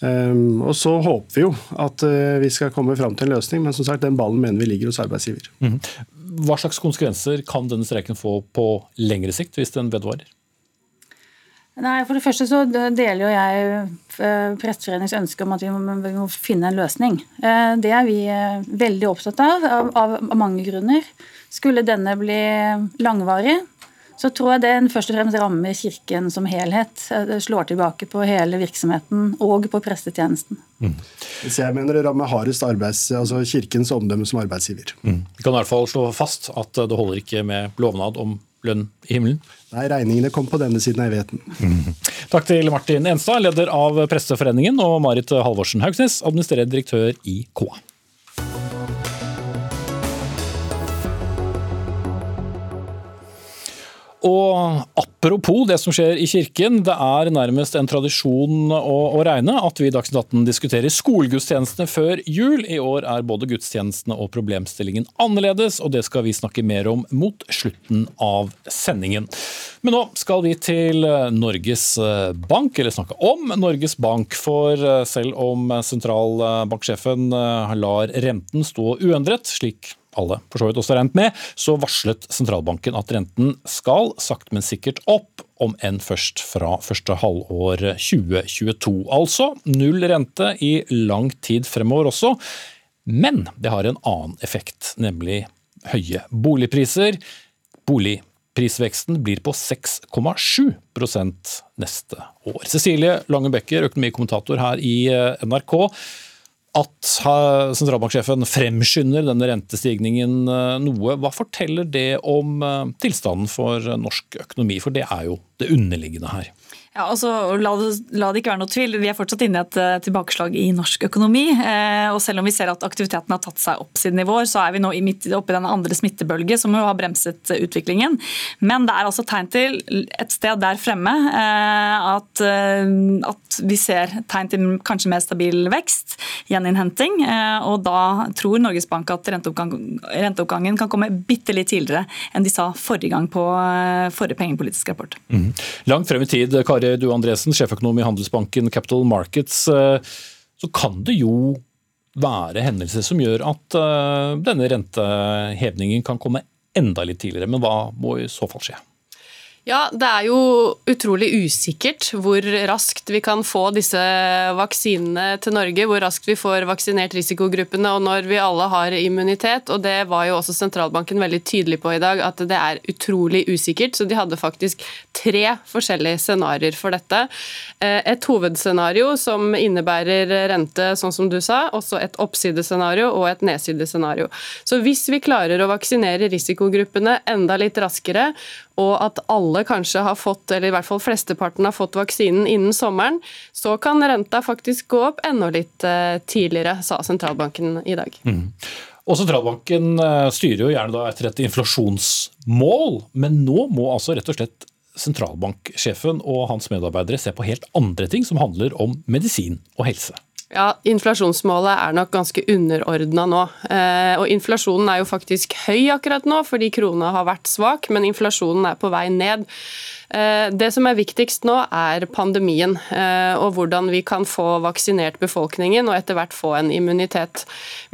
Og Så håper vi jo at vi skal komme fram til en løsning, men som sagt, den ballen mener vi ligger hos arbeidsgiver. Mhm. Hva slags konsekvenser kan denne streiken få på lengre sikt, hvis den vedvarer? Nei, For det første så deler jo jeg eh, Presteforeningens ønske om at vi må, vi må, finne en løsning. Eh, det er vi eh, veldig opptatt av, av, av mange grunner. Skulle denne bli langvarig, så tror jeg den først og fremst rammer Kirken som helhet. Det slår tilbake på hele virksomheten og på prestetjenesten. Mm. jeg mener det rammer hardest arbeids, altså Kirkens omdømme som arbeidsgiver. Mm. Vi kan i hvert fall slå fast at det holder ikke med lovnad om lønn i himmelen? Nei, regningene kom på denne siden av evigheten. Mm. Takk til Martin Enstad, leder av Presteforeningen, og Marit Halvorsen Haugsnes, administrerende direktør i KA. Og apropos det som skjer i kirken, det er nærmest en tradisjon å, å regne at vi i Dagsnytt 18 diskuterer skolegudstjenestene før jul. I år er både gudstjenestene og problemstillingen annerledes, og det skal vi snakke mer om mot slutten av sendingen. Men nå skal vi til Norges Bank, eller snakke om Norges Bank. For selv om sentralbanksjefen lar renten stå uendret, slik alle for så vidt også regnet med, så varslet sentralbanken at renten skal sakte, men sikkert opp, om enn først fra første halvår 2022. Altså null rente i lang tid fremover også. Men det har en annen effekt, nemlig høye boligpriser. Boligprisveksten blir på 6,7% neste år. Cecilie Lange Becker, økonomikommentator her i NRK at sentralbanksjefen fremskynder denne rentestigningen eh, noe. Hva forteller det om eh, tilstanden for norsk økonomi, for det er jo det underliggende her? Ja, altså, la, la, det, ikke være noe tvil. Vi er fortsatt inne i et uh, tilbakeslag i norsk økonomi. Eh, og Selv om vi ser at aktiviteten har tatt seg opp siden i vår, så er vi nå midt oppe i den andre smittebølge som jo har bremset uh, utviklingen. Men det er altså tegn til et sted der fremme at, at, vi ser tegn til kanskje mer stabil vekst, gjeninnhenting. og da tror Norges Bank at renteoppgang, renteoppgangen kan komme bitte litt tidligere enn de sa forrige gang på forrige pengepolitiske rapport. Mm. Langt frem i tid, Kari Kari Du Andresen, sjeføkonom i Handelsbanken Capital Markets, eh, så kan det jo være hendelser som gjør at eh, denne rentehevningen kan komme enda litt tidligere. Men hva må i så fall skje? Ja, Det er jo utrolig usikkert hvor raskt vi kan få disse vaksinene til Norge. Hvor raskt vi får vaksinert risikogruppene og når vi alle har immunitet. og Det var jo også sentralbanken veldig tydelig på i dag, at det er utrolig usikkert. Så de hadde faktisk tre forskjellige scenarioer for dette. Eh, et hovedscenario som innebærer rente, sånn som du sa. Også et oppsidescenario og et nedsidescenario. Så hvis vi klarer å vaksinere risikogruppene enda litt raskere, og at alle kanskje har fått, eller i hvert fall flesteparten har fått vaksinen innen sommeren, så kan renta faktisk gå opp enda litt eh, tidligere, sa sentralbanken i dag. Mm. Og Sentralbanken eh, styrer jo gjerne etter et inflasjonsmål, men nå må altså rett og slett sentralbanksjefen og hans medarbeidere se på helt andre ting som handler om medisin og helse. Ja, Inflasjonsmålet er nok ganske underordna nå. Eh, og Inflasjonen er jo faktisk høy akkurat nå, fordi krona har vært svak, men inflasjonen er på vei ned. Eh, det som er viktigst nå, er pandemien eh, og hvordan vi kan få vaksinert befolkningen og etter hvert få en immunitet.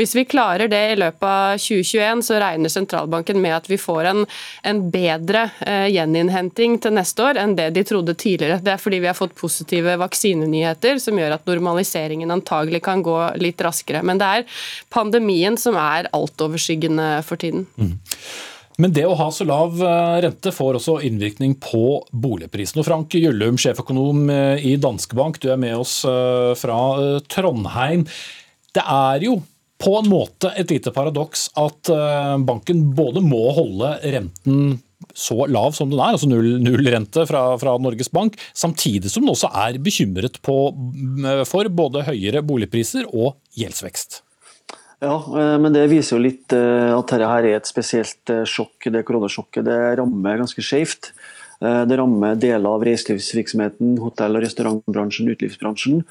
Hvis vi klarer det i løpet av 2021, så regner sentralbanken med at vi får en, en bedre eh, gjeninnhenting til neste år enn det de trodde tidligere. Det er fordi vi har fått positive vaksinenyheter som gjør at normaliseringen antagelig kan gå litt raskere. Men det er pandemien som er altoverskyggende for tiden. Mm. Men det å ha så lav eh, rente får også innvirkning på boligprisen. Og Frank Gyllum, sjeføkonom eh, i Danske Bank, du er med oss eh, fra Trondheim. Det er jo på en måte et lite paradoks at banken både må holde renten så lav som den er, altså null, null rente fra, fra, Norges Bank, samtidig som den også er bekymret på, for både høyere boligpriser og gjeldsvekst. Ja, eh, men det viser jo litt eh, at dette her er et spesielt eh, sjokk. Det koronasjokket det rammer ganske skjevt. Det rammer deler av reiselivsvirksomheten, hotell- og restaurantbransjen, utelivsbransjen.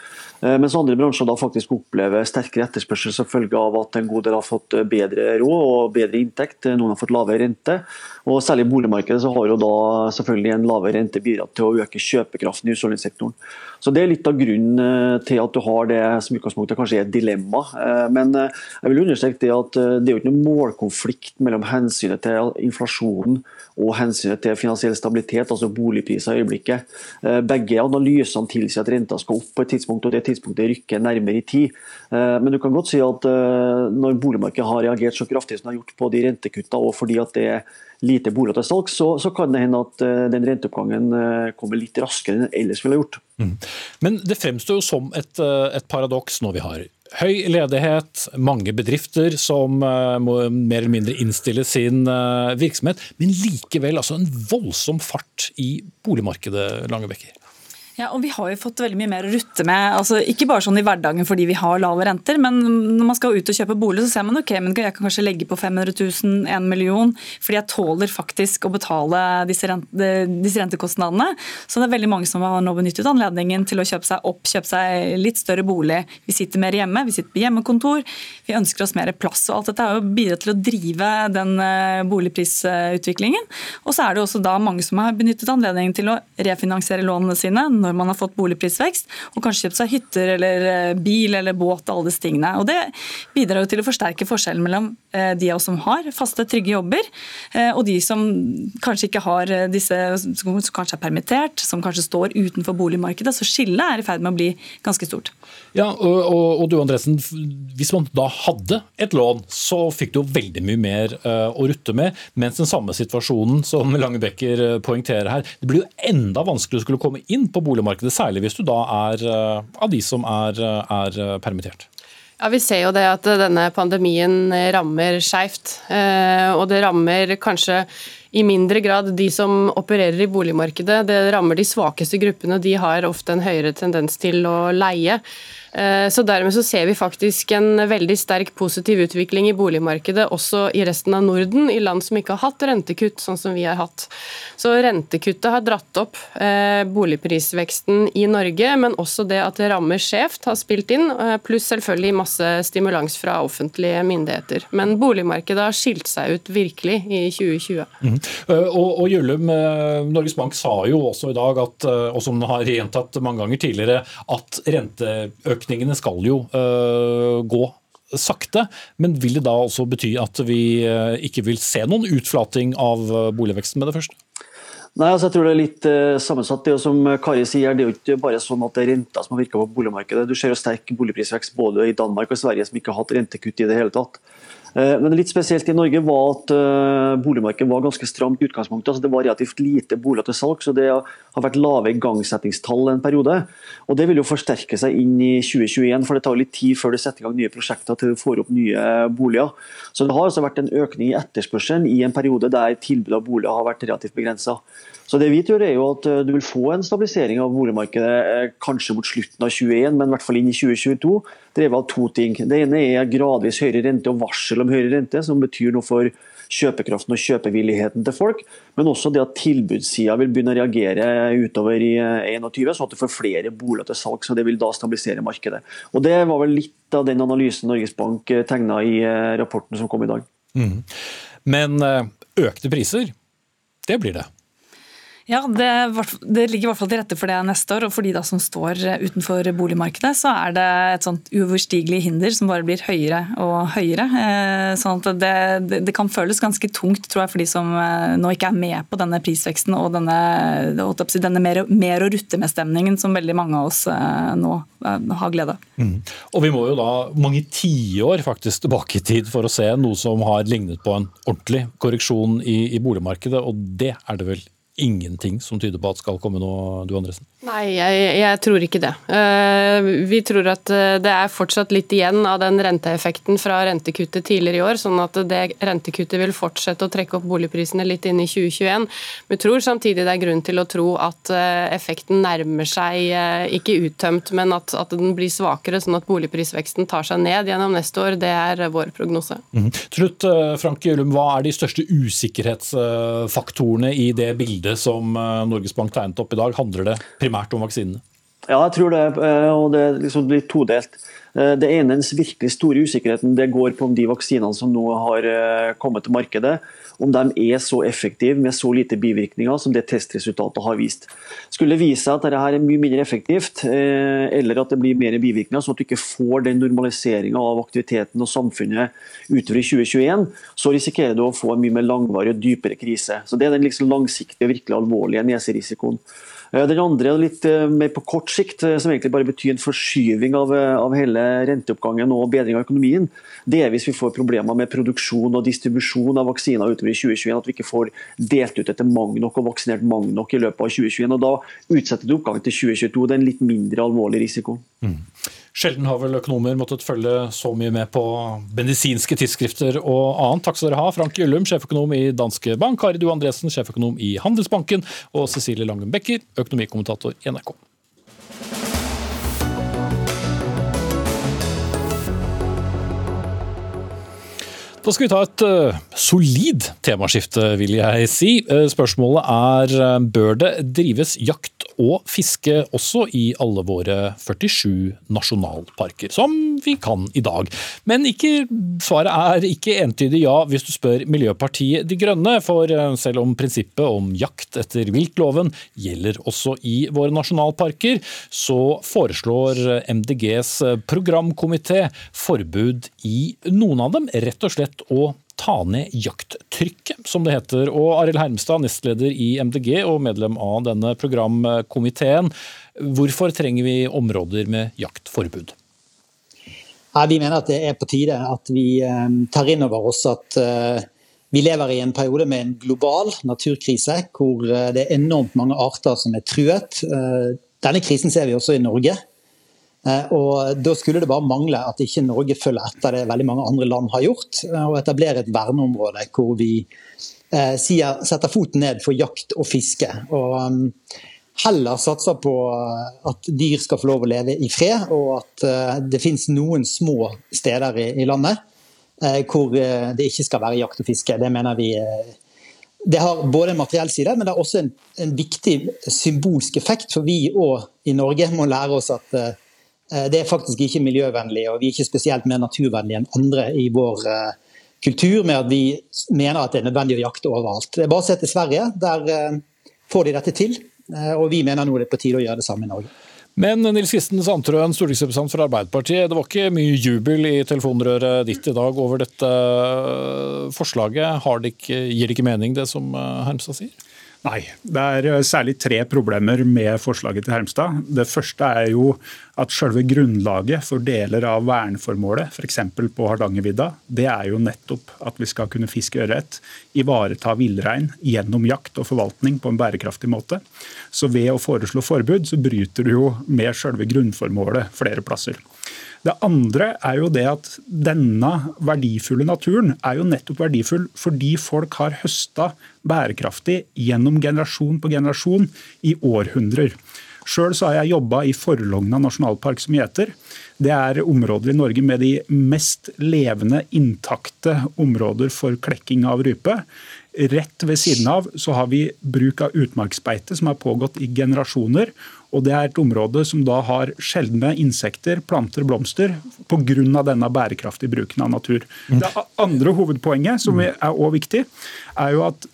Mens andre bransjer da faktisk opplever sterkere etterspørsel som følge av at en god del har fått bedre råd og bedre inntekt. Noen har fått lavere rente. Og Særlig boligmarkedet så har jo da selvfølgelig en lavere rente bidratt til å øke kjøpekraften i husholdningssektoren. Så Det er litt av grunnen til at du har det som utgangspunktet kanskje er et dilemma. Men jeg vil understreke det at det er jo ikke noen målkonflikt mellom hensynet til inflasjonen og hensynet til finansiell stabilitet, altså boligpriser i øyeblikket. Eh, begge analysene tilsier at renta skal opp på et tidspunkt, og det tidspunktet rykker nærmere i tid. Eh, men du kan godt si at eh, når boligmarkedet har reagert så kraftig som det har gjort på de rentekuttene, og fordi at det er lite boliger til salgs, så, så, kan det hende at den renteoppgangen kommer litt raskere enn den ellers ville gjort. Mm. Men det fremstår jo som et, et paradoks når vi har Høy ledighet, mange bedrifter som må mer eller mindre innstille sin virksomhet, men likevel altså en voldsom fart i boligmarkedet, Langebekker. Ja, og Vi har jo fått veldig mye mer å rutte med. altså Ikke bare sånn i hverdagen fordi vi har lave renter, men når man skal ut og kjøpe bolig, så ser man ok, men jeg kan kanskje legge på 500 000, 1 million, fordi jeg tåler faktisk å betale disse, rente, disse rentekostnadene. Så det er veldig mange som har nå benyttet anledningen til å kjøpe seg opp, kjøpe seg litt større bolig. Vi sitter mer hjemme, vi sitter på hjemmekontor, vi ønsker oss mer plass. og Alt dette har jo bidratt til å drive den eh, boligprisutviklingen. Og så er det også da mange som har benyttet anledningen til å refinansiere lånene sine når man har fått boligprisvekst, og kanskje kjøpt seg hytter eller eh, bil eller båt og alle disse tingene. Og Det bidrar jo til å forsterke forskjellen mellom eh, de av oss som har faste, trygge jobber, eh, og de som kanskje ikke har disse, som kanskje er permittert, som kanskje står utenfor boligmarkedet. Så skillet er i ferd med å bli ganske stort. Ja, og, og, og du Andresen, Hvis man da hadde et lån, så fikk du jo veldig mye mer uh, å rutte med. Mens den samme situasjonen som Langebekker poengterer her, det blir jo enda vanskeligere å skulle komme inn på boligmarkedet særlig hvis du da er eh, av de som er, eh, er eh, permittert? Ja, Vi ser jo det at denne pandemien rammer skeivt. Og det rammer kanskje i mindre grad de som opererer i boligmarkedet. Det rammer de svakeste gruppene. De har ofte en høyere tendens til å leie. Eh, så Dermed så ser vi faktisk en veldig sterk positiv utvikling i boligmarkedet også i resten av Norden, i land som ikke har hatt rentekutt, sånn som vi har hatt. Så Rentekuttet har dratt opp eh, boligprisveksten i Norge, men også det at det rammer skjevt har spilt inn, eh, pluss selvfølgelig masse stimulans fra offentlige myndigheter. Men boligmarkedet har skilt seg ut virkelig i 2020. Mm. Og, og Jullum, Norges Bank sa jo også i dag, at, og som har gjentatt mange ganger tidligere, at renteøkningen økningene skal jo uh, gå sakte, men vil det da også bety at vi uh, ikke vil se noen utflating av uh, boligveksten med det første? Nei, altså jeg tror det er litt sammensatt. Det som Kari sier, det er jo ikke bare sånn at det er renta som har virka på boligmarkedet. Du ser jo sterk boligprisvekst både i Danmark og Sverige som ikke har hatt rentekutt i det hele tatt. Eh, men litt spesielt i Norge var at eh, boligmarkedet var ganske stramt i utgangspunktet. altså Det var relativt lite boliger til salg, så det har vært lave igangsettingstall en periode. Og Det vil jo forsterke seg inn i 2021, for det tar litt tid før du setter i gang nye prosjekter til du får opp nye boliger. Så Det har altså vært en økning i etterspørselen i en periode der tilbudet av boliger har vært relativt begrensa. Så det vi tror er jo at eh, Du vil få en stabilisering av boligmarkedet kanskje mot slutten av 2021, men i hvert fall inn i 2022 drevet av to ting. Det ene er gradvis høyere rente og varsel om høyere rente, som betyr noe for kjøpekraften og kjøpevilligheten til folk. Men også det at tilbudssida vil begynne å reagere utover i 2021, sånn at du får flere boliger til salg. så Det vil da stabilisere markedet. Og Det var vel litt av den analysen Norges Bank eh, tegna i eh, rapporten som kom i dag. Mm. Men eh, økte priser, det blir det. Ja, det, det, ligger i hvert fall til rette for det neste år. Og for de som står utenfor boligmarkedet, så er det et sånt uoverstigelig hinder som bare blir høyere og høyere. Eh, sånn at det, det, det, kan føles ganske tungt tror jeg, for de som eh, nå ikke er med på denne prisveksten og denne, denne mer, mer å rutte med-stemningen som veldig mange av oss eh, nå har glede av. Mm. Og vi må jo da mange tiår faktisk tilbake i tid for å se noe som har lignet på en ordentlig korreksjon i, i boligmarkedet, og det er det vel ingenting som tyder på at skal komme nå, du Andresen? Nei, jeg, jeg, tror ikke det. Eh, vi tror at eh, det er fortsatt litt igjen av den renteeffekten fra rentekuttet tidligere i år, sånn at det rentekuttet vil fortsette å trekke opp boligprisene litt inn i 2021. Vi tror samtidig det er grunn til å tro at eh, effekten nærmer seg ikke uttømt, men at, at den blir svakere, sånn at boligprisveksten tar seg ned gjennom neste år. Det er vår prognose. Mm. Til slutt, Frank Gjølum, hva er de største usikkerhetsfaktorene i det bildet bildet som Norges Bank tegnet opp i dag, handler det primært om vaksinene? Ja, jeg tror det. Og det er liksom litt todelt. Det ene, den virkelig store usikkerheten, det går på om de vaksinene som nå har kommet til markedet, om de er så effektive med så lite bivirkninger som det testresultatet har vist. Skulle det vise seg at dette er mye mindre effektivt, eh, eller at det blir mer bivirkninger, sånn at du ikke får den normaliseringa av aktiviteten og samfunnet utover i 2021, så risikerer du å få en mye mer langvarig og dypere krise. Så Det er den liksom langsiktige, virkelig alvorlige neserisikoen. Eh, den andre er litt eh, mer på kort sikt, eh, som egentlig bare betyr en forskyving av, av hele renteoppgangen og bedring av økonomien. Det er hvis vi får problemer med produksjon og distribusjon av vaksiner utover i 2021. At vi ikke får delt ut etter mange nok og vaksinert mange nok i løpet av 2021. og Da utsetter du oppgangen til 2022. Det er en litt mindre alvorlig risiko. Mm. Sjelden har vel økonomer måttet følge så mye med på medisinske tidsskrifter og annet. Takk skal dere ha, Frank Gyllum, sjeføkonom i Danske Bank, Kari Due Andresen, sjeføkonom i Handelsbanken, og Cecilie Langen Becker, økonomikommentator i NRK. Da skal vi ta et uh, solid temaskifte, vil jeg si. Uh, spørsmålet er uh, bør det drives jakt og fiske også i alle våre 47 nasjonalparker, som vi kan i dag. Men ikke, svaret er ikke entydig ja hvis du spør Miljøpartiet De Grønne, for eh, selv om prinsippet om jakt etter viltloven gjelder også i våre nasjonalparker, så foreslår MDGs programkomité forbud i noen av dem, rett og slett å ta ned jakttrykket, som det heter. Og Arild Hermstad, nestleder i MDG og medlem av denne programkomiteen. Hvorfor trenger vi områder med jaktforbud? vi mener at det er på tide at vi eh, tar inn over oss at eh, vi lever i en periode med en global naturkrise, hvor eh, det er enormt mange arter som er truet. Denne krisen ser vi også i Norge. Eh, og Da skulle det bare mangle at ikke Norge følger etter det veldig mange andre land har gjort, eh, og etablerer et verneområde hvor vi eh, sier, setter foten ned for jakt og fiske. Og heller satser på at dyr skal få lov å leve i fred, og at det finnes noen små steder i, landet hvor det ikke skal være jakt og fiske. Det mener vi det har både en materiell side, men det har også en, en viktig symbolsk effekt. For vi òg i Norge må lære oss at det er faktisk ikke miljøvennlig, og vi er ikke spesielt mer naturvennlige enn andre i vår eh, kultur med at vi mener at det er nødvendig å jakte overalt. Det er bare å se til Sverige, der eh, får de dette til. Og vi mener nå det er på tide å gjøre det samme i Norge. Men Nils Kristen Sandtrøen, stortingsrepresentant for Arbeiderpartiet. Det var ikke mye jubel i telefonrøret ditt i dag over dette forslaget. Det ikke, gir det ikke mening, det som Hermstad sier? Nei, det er eh, særlig tre problemer med forslaget til Hermstad. Det første er jo at selve grunnlaget for deler av verneformålet, f.eks. på Hardangervidda, det er jo nettopp at vi skal kunne fiske ørret, ivareta villrein gjennom jakt og forvaltning på en bærekraftig måte. Så ved å foreslå forbud, så bryter du jo med selve grunnformålet flere plasser. Det andre er jo det at denne verdifulle naturen er jo nettopp verdifull fordi folk har høsta bærekraftig gjennom generasjon på generasjon i århundrer. Sjøl har jeg jobba i Forlogna nasjonalpark, som heter. Det er områder i Norge med de mest levende, intakte områder for klekking av rype. Rett ved siden av så har vi bruk av utmarksbeite, som har pågått i generasjoner. Og Det er et område som da har sjeldne insekter, planter blomster pga. denne bærekraftige bruken av natur. Mm. Det andre hovedpoenget, som er også viktig, er jo at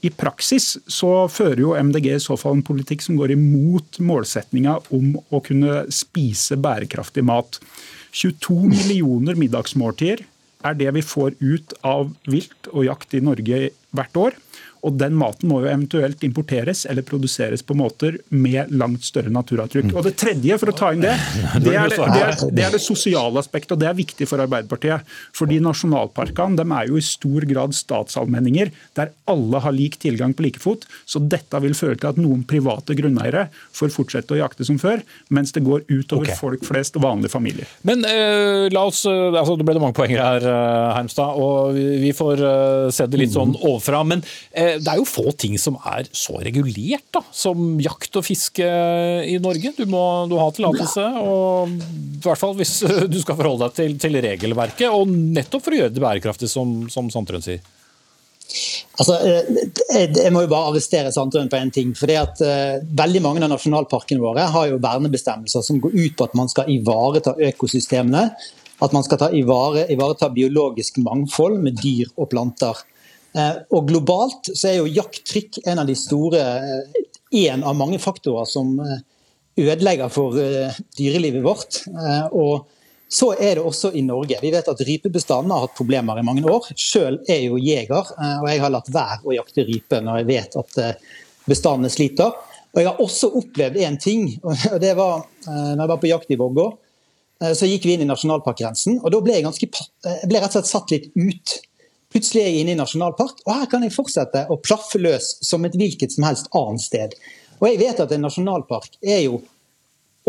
i praksis så fører jo MDG i så fall en politikk som går imot målsetninga om å kunne spise bærekraftig mat. 22 millioner middagsmåltider er det vi får ut av vilt og jakt i Norge hvert år. Og den maten må jo eventuelt importeres eller produseres på måter med langt større naturavtrykk. Og Det tredje, for å ta inn det, det er det, det, er, det, er det sosiale aspektet. og Det er viktig for Arbeiderpartiet. Fordi Nasjonalparkene de er jo i stor grad statsallmenninger der alle har lik tilgang på like fot. Så dette vil føre til at noen private grunneiere får fortsette å jakte som før, mens det går utover okay. folk flest og vanlige familier. Men eh, la oss, eh, altså Det ble det mange poenger her, eh, Hermstad, og vi får uh, se det litt sånn overfra. men eh, det er jo få ting som er så regulert da, som jakt og fiske i Norge. Du må du ha tillatelse, i hvert fall hvis (laughs) du skal forholde deg til, til, regelverket. Og nettopp for å gjøre det bærekraftig, som, som Sandtrøen sier. Altså, jeg må jo bare arrestere Sandtrøen på én ting. fordi at uh, Veldig mange av nasjonalparkene våre har jo vernebestemmelser som går ut på at man skal ivareta økosystemene. At man skal ta ivare, ivareta biologisk mangfold med dyr og planter. Uh, og Globalt så er jo jakttrykk en av de store uh, En av mange faktorer som ødelegger for dyrelivet vårt. og så er det også i Norge. Vi vet at rypebestanden har hatt problemer i mange år. Selv er jeg jo jeger, eh, og jeg har latt være å jakte rype når jeg vet at eh, bestandene sliter. Og Jeg har også opplevd én ting. (laughs) og det var eh, når jeg var på jakt i Vågå. Så gikk vi inn i nasjonalparkgrensen, og da ble jeg, ganske, jeg ble rett og slett satt litt ut. Plutselig er jeg inne i nasjonalpark, og her kan jeg fortsette å plaffe løs som et hvilket som helst annet sted. Og jeg vet at en nasjonalpark er jo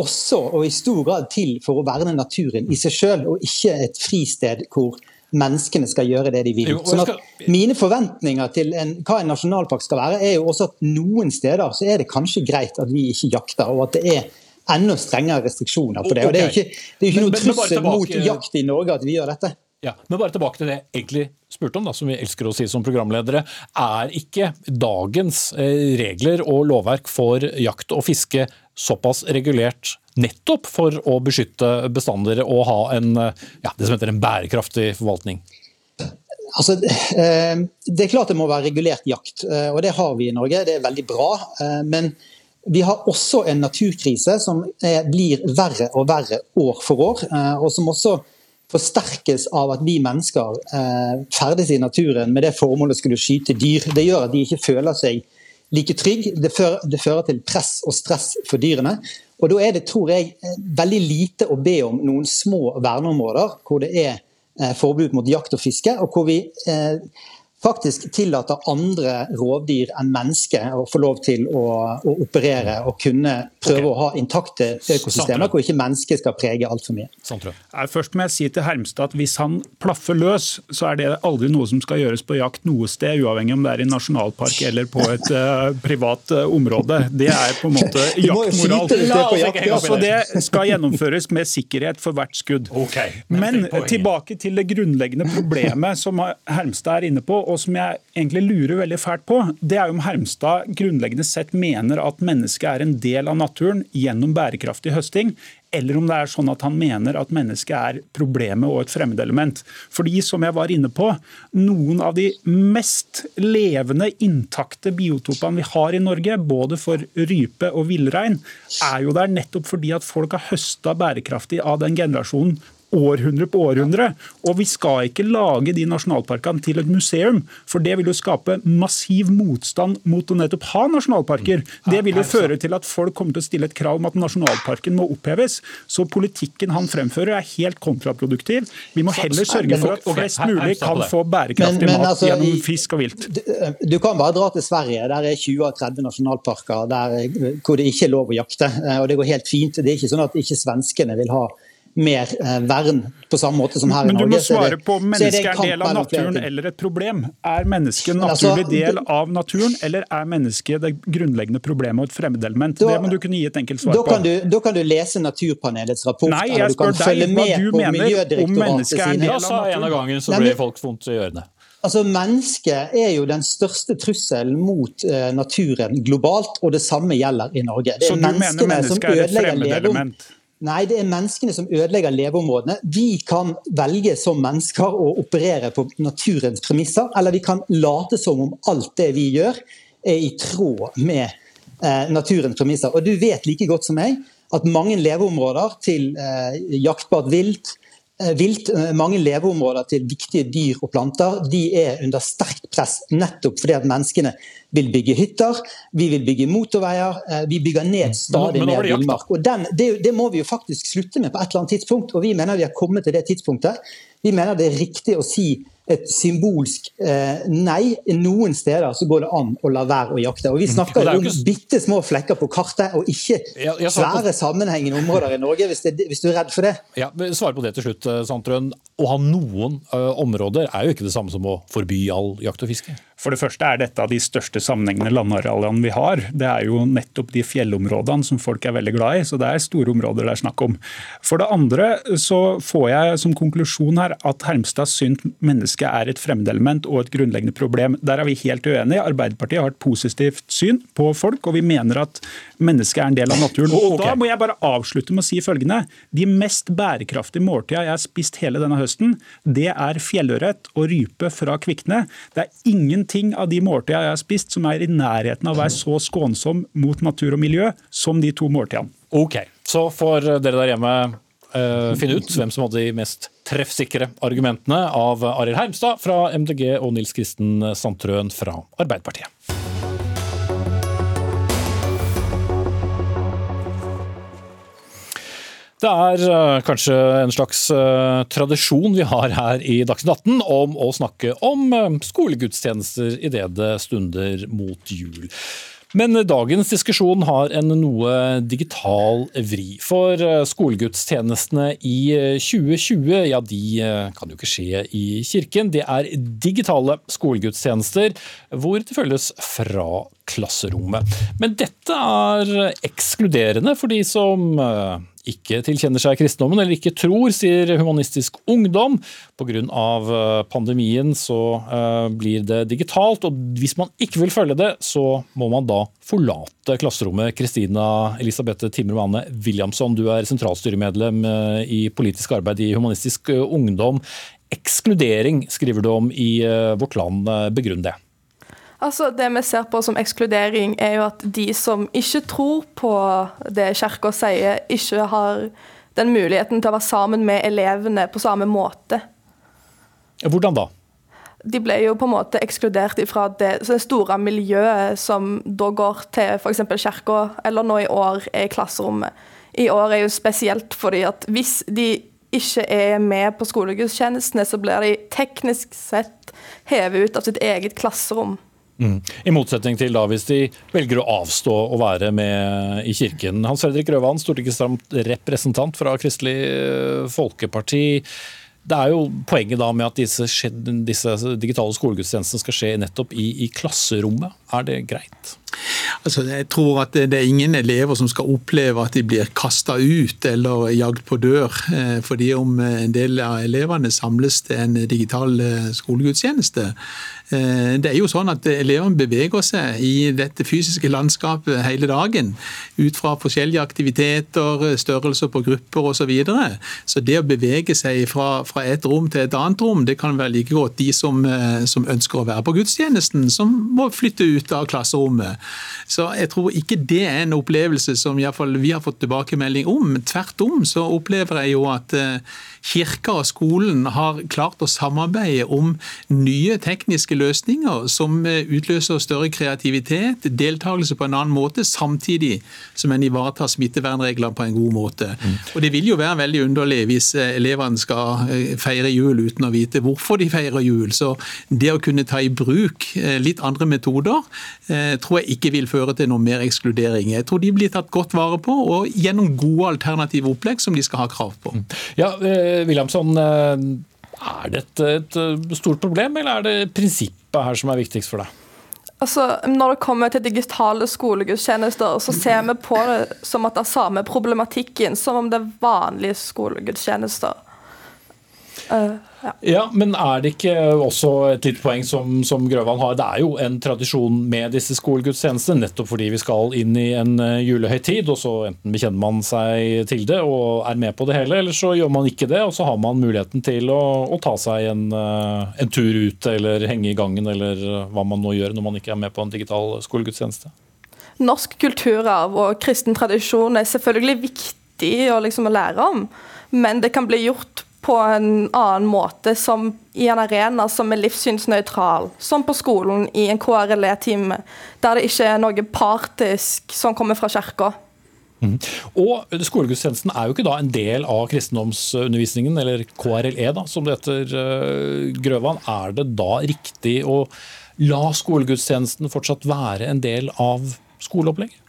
også og i stor grad til for å verne naturen i seg sjøl, og ikke et fristed hvor menneskene skal gjøre det de vil. Sånn at Mine forventninger til en, hva en nasjonalpark skal være, er jo også at noen steder så er det kanskje greit at vi ikke jakter, og at det er enda strengere restriksjoner på det. Og Det er ikke, det er ikke noe trussel mot jakt i Norge at vi gjør dette. Ja, men bare tilbake til det jeg egentlig spurte om, da, som vi elsker å si som programledere. Er ikke dagens eh, regler og lovverk for jakt og fiske såpass regulert nettopp for å beskytte bestander og ha en, ja, det som heter en bærekraftig forvaltning? Altså, eh, det er klart det må være regulert jakt, eh, og det har vi i Norge. Det er veldig bra. Men vi har også en naturkrise som blir verre og verre år for år, og som også forsterkes av at vi mennesker eh, ferdes i naturen med det formålet å skulle skyte dyr. Det gjør at de ikke føler seg like trygge. Det det fører til press og stress for dyrene. Og Da er det tror jeg, eh, veldig lite å be om noen små verneområder hvor det er eh, forbud mot jakt og fiske, og hvor vi eh, faktisk tillater andre rovdyr enn mennesker å få lov til å, å operere og kunne prøve okay. å ha intakte økosystemer hvor ikke mennesket skal prege altfor mye. Først må jeg si til Hermstad at Hvis han plaffer løs, så er det aldri noe som skal gjøres på jakt noe sted, uavhengig om det er i nasjonalpark eller på et uh, (laughs) privat uh, område. Det er på en måte (laughs) jaktmoral. Så det skal gjennomføres med sikkerhet for hvert skudd. Okay. Men tilbake til det grunnleggende problemet som Hermstad er inne på og som jeg egentlig lurer veldig fælt på, det er om Hermstad grunnleggende sett mener at mennesket er en del av naturen gjennom bærekraftig høsting, eller om det er sånn at han mener at mennesket er problemet og et fremmedelement. Fordi, som jeg var inne på, noen av de mest levende, intakte biotopene vi har i Norge, både for rype og villrein, er jo der nettopp fordi at folk har høsta bærekraftig av den generasjonen århundre på århundre. Og vi skal ikke lage de nasjonalparkene til et museum, for det vil jo skape massiv motstand mot å nettopp ha nasjonalparker. Det vil jo føre til at folk kommer til å stille et krav om at nasjonalparken må oppheves. Så politikken han fremfører er helt kontraproduktiv. Vi må heller sørge for at flest mulig kan få bærekraftig mat altså, gjennom fisk og vilt. Du kan bare dra til Sverige. Der er 20 av 30 nasjonalparker der, hvor det ikke er lov å jakte. Og det går helt fint. Det er ikke sånn at ikke svenskene vil ha mer eh, vern på samme måte som her i Norge. Men du må svare på om mennesket er en del av naturen eller et problem. Er mennesket en altså, naturlig del av naturen, eller er mennesket det grunnleggende problemet og et fremmedelement? det må du kunne gi et enkelt svar da på. Du, da kan du lese Naturpanelets rapport. Nei, jeg spør deg hva du mener om mennesket er en del av naturen. En av gangen så blir folk vondt i ørene. Altså, Mennesket er jo den største trusselen mot uh, naturen globalt, og det samme gjelder i Norge. Det er så du mener mennesket er et fremmedelement? Nei, det er menneskene som ødelegger leveområdene. Vi kan velge som mennesker å operere på naturens premisser, eller vi kan late som om alt det vi gjør, er i tråd med eh, naturens premisser. Og du vet like godt som meg at mange leveområder til eh, jaktbart vilt, vilt. Eh, mange leveområder til viktige dyr og planter de er under sterkt press nettopp fordi at menneskene vil bygge hytter, vi vil bygge motorveier, eh, vi bygger ned stadig mer villmark. Og den, det, det, må vi jo faktisk slutte med på et eller annet tidspunkt, og vi mener vi har kommet til det tidspunktet. Vi mener det er riktig å si et symbolsk eh, nei. Noen steder så går det an å la være å jakte. Og Vi mm. snakker om ikke... bitte små flekker på kartet, og ikke ja, svære sammenhengende områder i Norge, hvis, det, hvis, du er redd for det. Ja, Svar på det til slutt, eh, Sandtrøen. Å ha noen ø, områder er jo ikke det samme som å forby all jakt og fiske? For det første er dette av de største sammenhengende landarealene vi har. Det er jo nettopp de fjellområdene som folk er veldig glad i, så det er store områder det er snakk om. For det andre så får jeg som konklusjon her at Hermstad syns mennesket er et fremmedelement og et grunnleggende problem. Der er vi helt uenige. Arbeiderpartiet har et positivt syn på folk, og vi mener at mennesket er en del av naturen. Og Da må jeg bare avslutte med å si følgende. De mest bærekraftige måltida jeg har spist hele denne høsten, det er fjellørret og rype fra Kvikne. Det er ingenting ingenting av de måltidene jeg har spist som er i nærheten av å være så skånsom mot natur og miljø som de to måltidene. Ok, Så får dere der hjemme uh, finne ut hvem som hadde de mest treffsikre argumentene av Arild Hermstad fra MDG og Nils Kristen Sandtrøen fra Arbeiderpartiet. Det er uh, kanskje en slags uh, tradisjon vi har her i Dagsnytt 18 om å snakke om uh, skolegudstjenester idet det stunder mot jul. Men dagens diskusjon har en noe digital vri. For skolegudstjenestene i 2020 ja, de kan jo ikke skje i kirken. Det er digitale skolegudstjenester hvor det følges fra klasserommet. Men dette er ekskluderende for de som ikke tilkjenner seg kristendommen eller ikke tror, sier Humanistisk Ungdom. Pga. Eh, pandemien så eh, blir det digitalt, og hvis man ikke vil følge det, så må man da forlate klasserommet. Kristina Elisabeth Timmermanne Williamson, du er sentralstyremedlem eh, i politisk arbeid i Humanistisk Ungdom. Ekskludering skriver du om i Vårt Land. Begrunn det. Altså, Det vi ser på som ekskludering, er jo at de som ikke tror på det Kirka sier, ikke har den muligheten til å være sammen med elevene på samme måte. Hvordan da? De ble jo på en måte ekskludert fra det, det store miljøet som da går til f.eks. kirka, eller nå i år er i klasserommet. I år er jo spesielt fordi at hvis de ikke er med på skolegudstjenestene, så blir de teknisk sett hevet ut av sitt eget klasserom. Mm. I motsetning til da hvis de velger å avstå å være med i kirken. Hans Fredrik Røvan, stortingsrepresentant fra Kristelig eh, Folkeparti. Det er jo poenget da med at disse, disse digitale skolegudstjenestene skal skje nettopp i, i klasserommet. Er det greit? Altså, jeg tror at det er ingen elever som skal oppleve at de blir kasta ut eller jagd på dør eh, fordi om en del av elevene samles til en digital eh, skolegudstjeneste. Eh, det er jo sånn at Elevene beveger seg i dette fysiske landskapet hele dagen. Ut fra forskjellige aktiviteter, størrelser på grupper osv. Så, videre. så det å bevege seg fra, fra, et rom til et annet rom, det kan være like godt de som, som ønsker å være på gudstjenesten, som må flytte ut av klasserommet. Så jeg tror ikke det er en opplevelse som vi har fått tilbakemelding om. Tvert om så opplever jeg jo at eh, kirka og skolen har klart å samarbeide om nye tekniske løsninger som eh, utløser større kreativitet, deltakelse på en annen måte, samtidig som en ivaretar smittevernreglene på en god måte. Mm. Og Det vil jo være veldig underlig hvis eh, elevene skal feire jul uten å vite hvorfor de feirer jul. Så det å kunne ta i bruk litt andre metoder tror jeg ikke vil føre til noe mer ekskludering. Jeg tror de blir tatt godt vare på, og gjennom gode alternative opplegg som de skal ha krav på. Ja, eh, Williamson, eh, er dette et eh, stort problem, eller er det prinsippet her som er viktigst for deg? Altså, Når det kommer til digitale skolegudstjenester, så ser vi på det som at det er samme problematikken som om det er vanlige skolegudstjenester. Uh, ja. ja. Men er det ikke også et lite poeng som, som Grøvan har? Det er jo en tradisjon med disse skolegudstjenestene, nettopp fordi vi skal inn i en eh, julehøytid. og så Enten bekjenner man seg til det og er med på det hele, eller så gjør man ikke det. Og så har man muligheten til å, å ta seg en, eh, en tur ut eller henge i gangen, eller hva man nå gjør når man ikke er med på en digital skolegudstjeneste. Norsk kulturarv og kristen tradisjon er selvfølgelig viktig å, liksom, å lære om, men det kan bli gjort på en annen måte, som i en arena som er livssynsnøytral, som på skolen i en KRLE-time, der det ikke er noe partisk som kommer fra kirka. Mm. Og Skolegudstjenesten er jo ikke da en del av kristendomsundervisningen, eller KRLE, da, som det heter, uh, Grøvan. Er det da riktig å la skolegudstjenesten fortsatt være en del av skoleopplegget?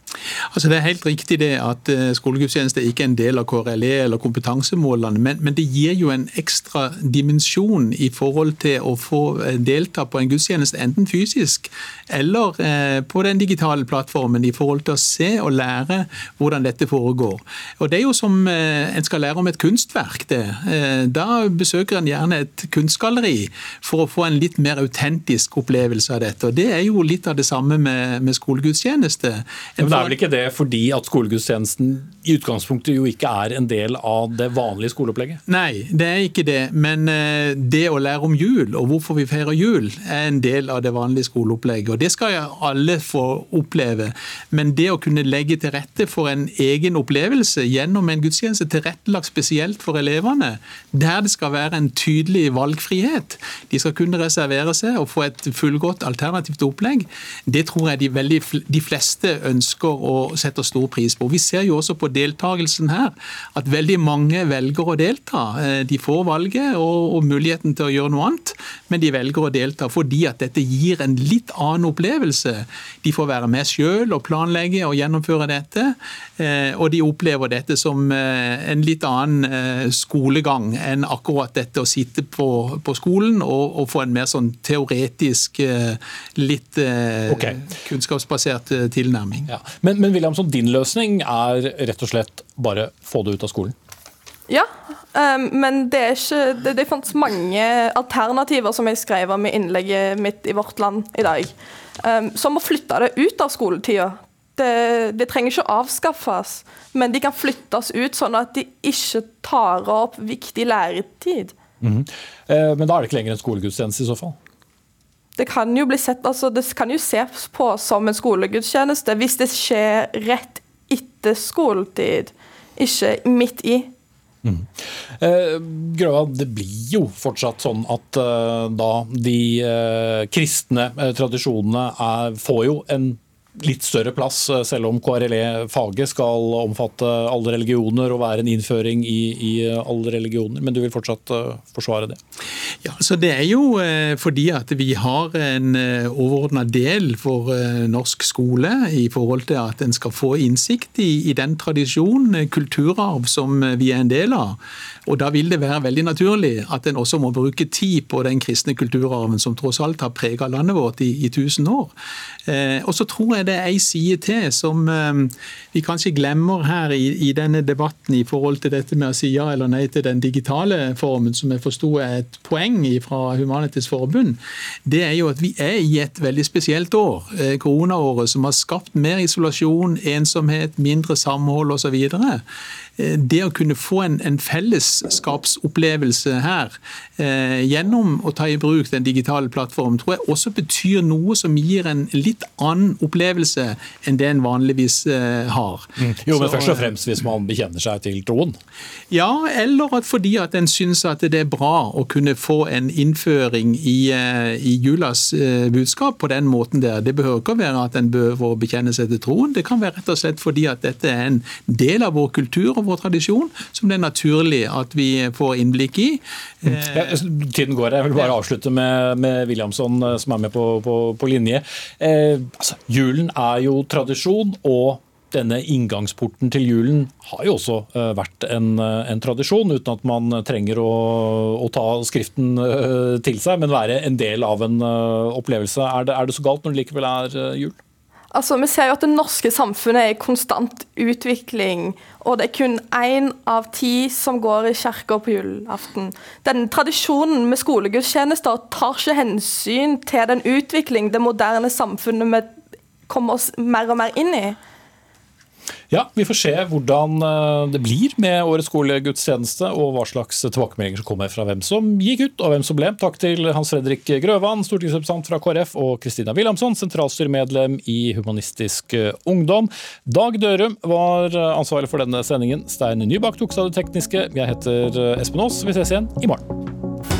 Altså Det er helt riktig det at eh, skolegudstjeneste ikke er en del av KRLE eller kompetansemålene, men, men, det gir jo en ekstra dimensjon i forhold til å få eh, delta på en gudstjeneste, enten fysisk eller eh, på den digitale plattformen, i forhold til å se og lære hvordan dette foregår. Og Det er jo som eh, en skal lære om et kunstverk. det. Eh, da besøker en gjerne et kunstgalleri for å få en litt mer autentisk opplevelse av dette. Og Det er jo litt av det samme med, med skolegudstjeneste. En det er vel ikke det fordi at skolegudstjenesten i utgangspunktet jo ikke er en del av det vanlige skoleopplegget? Nei, det er ikke det. Men eh, det å lære om jul og hvorfor vi feirer jul, er en del av det vanlige skoleopplegget. Og det skal alle få oppleve. Men det å kunne legge til rette for en egen opplevelse gjennom en gudstjeneste tilrettelagt spesielt for elevene, der det skal være en tydelig valgfrihet, de skal kunne reservere seg og få et fullgodt alternativt opplegg, det tror jeg de, veldig, de fleste ønsker ønsker og setter stor pris på. Vi ser jo også på deltakelsen her at veldig mange velger å delta. Eh, de får valget og, og muligheten til å gjøre noe annet, men de velger å delta fordi at dette gir en litt annen opplevelse. De får være med sjøl og planlegge og gjennomføre dette, eh, og de opplever dette som eh, en litt annen skolegang enn akkurat dette å sitte på, på skolen og, og, få en mer sånn teoretisk, litt okay. kunnskapsbasert tilnærming. Ja. Men, men Williamson, din løsning er rett og slett bare få det ut av skolen? Ja, um, men det er ikke Det, det fantes mange alternativer som jeg skrev om i innlegget mitt i Vårt Land i dag, um, som å flytte det ut av skoletida. Det, det, trenger ikke å avskaffes, men de kan flyttes ut sånn at de ikke tar opp viktig læretid. Mm -hmm. eh, men da er det ikke lenger en skolegudstjeneste i så fall? Det kan jo bli sett, altså det kan jo ses på som en skolegudstjeneste hvis det skjer rett etter skoletid, ikke midt i. Mm. Eh, Grøva, det blir jo fortsatt sånn at eh, da de eh, kristne uh, tradisjonene er, får jo en litt større plass, eh, selv om KRLE-faget skal omfatte alle religioner og være en innføring i, i, alle religioner. Men du vil fortsatt uh, forsvare det? Ja, så Det er jo fordi at vi har en overordna del for norsk skole i forhold til at en skal få innsikt i, i den tradisjon, kulturarv, som vi er en del av. Og Da vil det være veldig naturlig at en også må bruke tid på den kristne kulturarven som tross alt har preget landet vårt i, i tusen år. Eh, og så tror jeg det er ei side til som eh, vi kanskje glemmer her i, i, denne debatten i forhold til dette med å si ja eller nei til den digitale formen, som jeg forsto er et poeng fra Humanitisk Forbund. Det er jo at vi er i et veldig spesielt år, eh, koronaåret, som har skapt mer isolasjon, ensomhet, mindre samhold osv. Eh, det å kunne få en, en fellesskapsopplevelse her eh, gjennom å ta i bruk den digitale plattformen, tror jeg også betyr noe som gir en litt annen opplevelse enn det en vanligvis eh, har. Mm. Jo, men Så, først og fremst hvis man bekjenner seg til troen? Ja, eller at fordi at en syns at det er bra å kunne få en innføring i, eh, i julas eh, budskap på den måten der. Det behøver ikke å være at en bør bekjenne seg til troen, det kan være rett og slett fordi at dette er en del av vår kultur og vår tradisjon, som det er naturlig at vi får innblikk i. Mm. Ja, tiden går. Jeg vil bare avslutte med, med Williamson, eh, som er med på, på, på linje. Eh, altså, julen er jo tradisjon. og denne inngangsporten til julen har jo også uh, vært en, uh, en, tradisjon, uten at man trenger å, å ta skriften uh, til seg, men være en del av en opplevelse. Er det, er det, så galt når det likevel er jul? Altså, Vi ser jo at det norske samfunnet er i konstant utvikling, og det er kun én av ti som går i kirka på julaften. Denne tradisjonen med skolegudstjenester tar ikke hensyn til den utvikling det moderne samfunnet vi kommer oss mer og mer inn i. Ja, Vi får se hvordan eh, det blir med årets skolegudstjeneste, og hva slags tilbakemeldinger som kommer fra hvem som gikk ut og hvem som ble. Takk til Hans Fredrik Grøvan, stortingsrepresentant fra KrF, og Kristina Wilhelmsson, sentralstyremedlem i Humanistisk Ungdom. Dag Dørum var ansvarlig for denne sendingen. Stein Nybakk tok seg av det tekniske. Jeg heter Espen Aas. Vi ses igjen i morgen.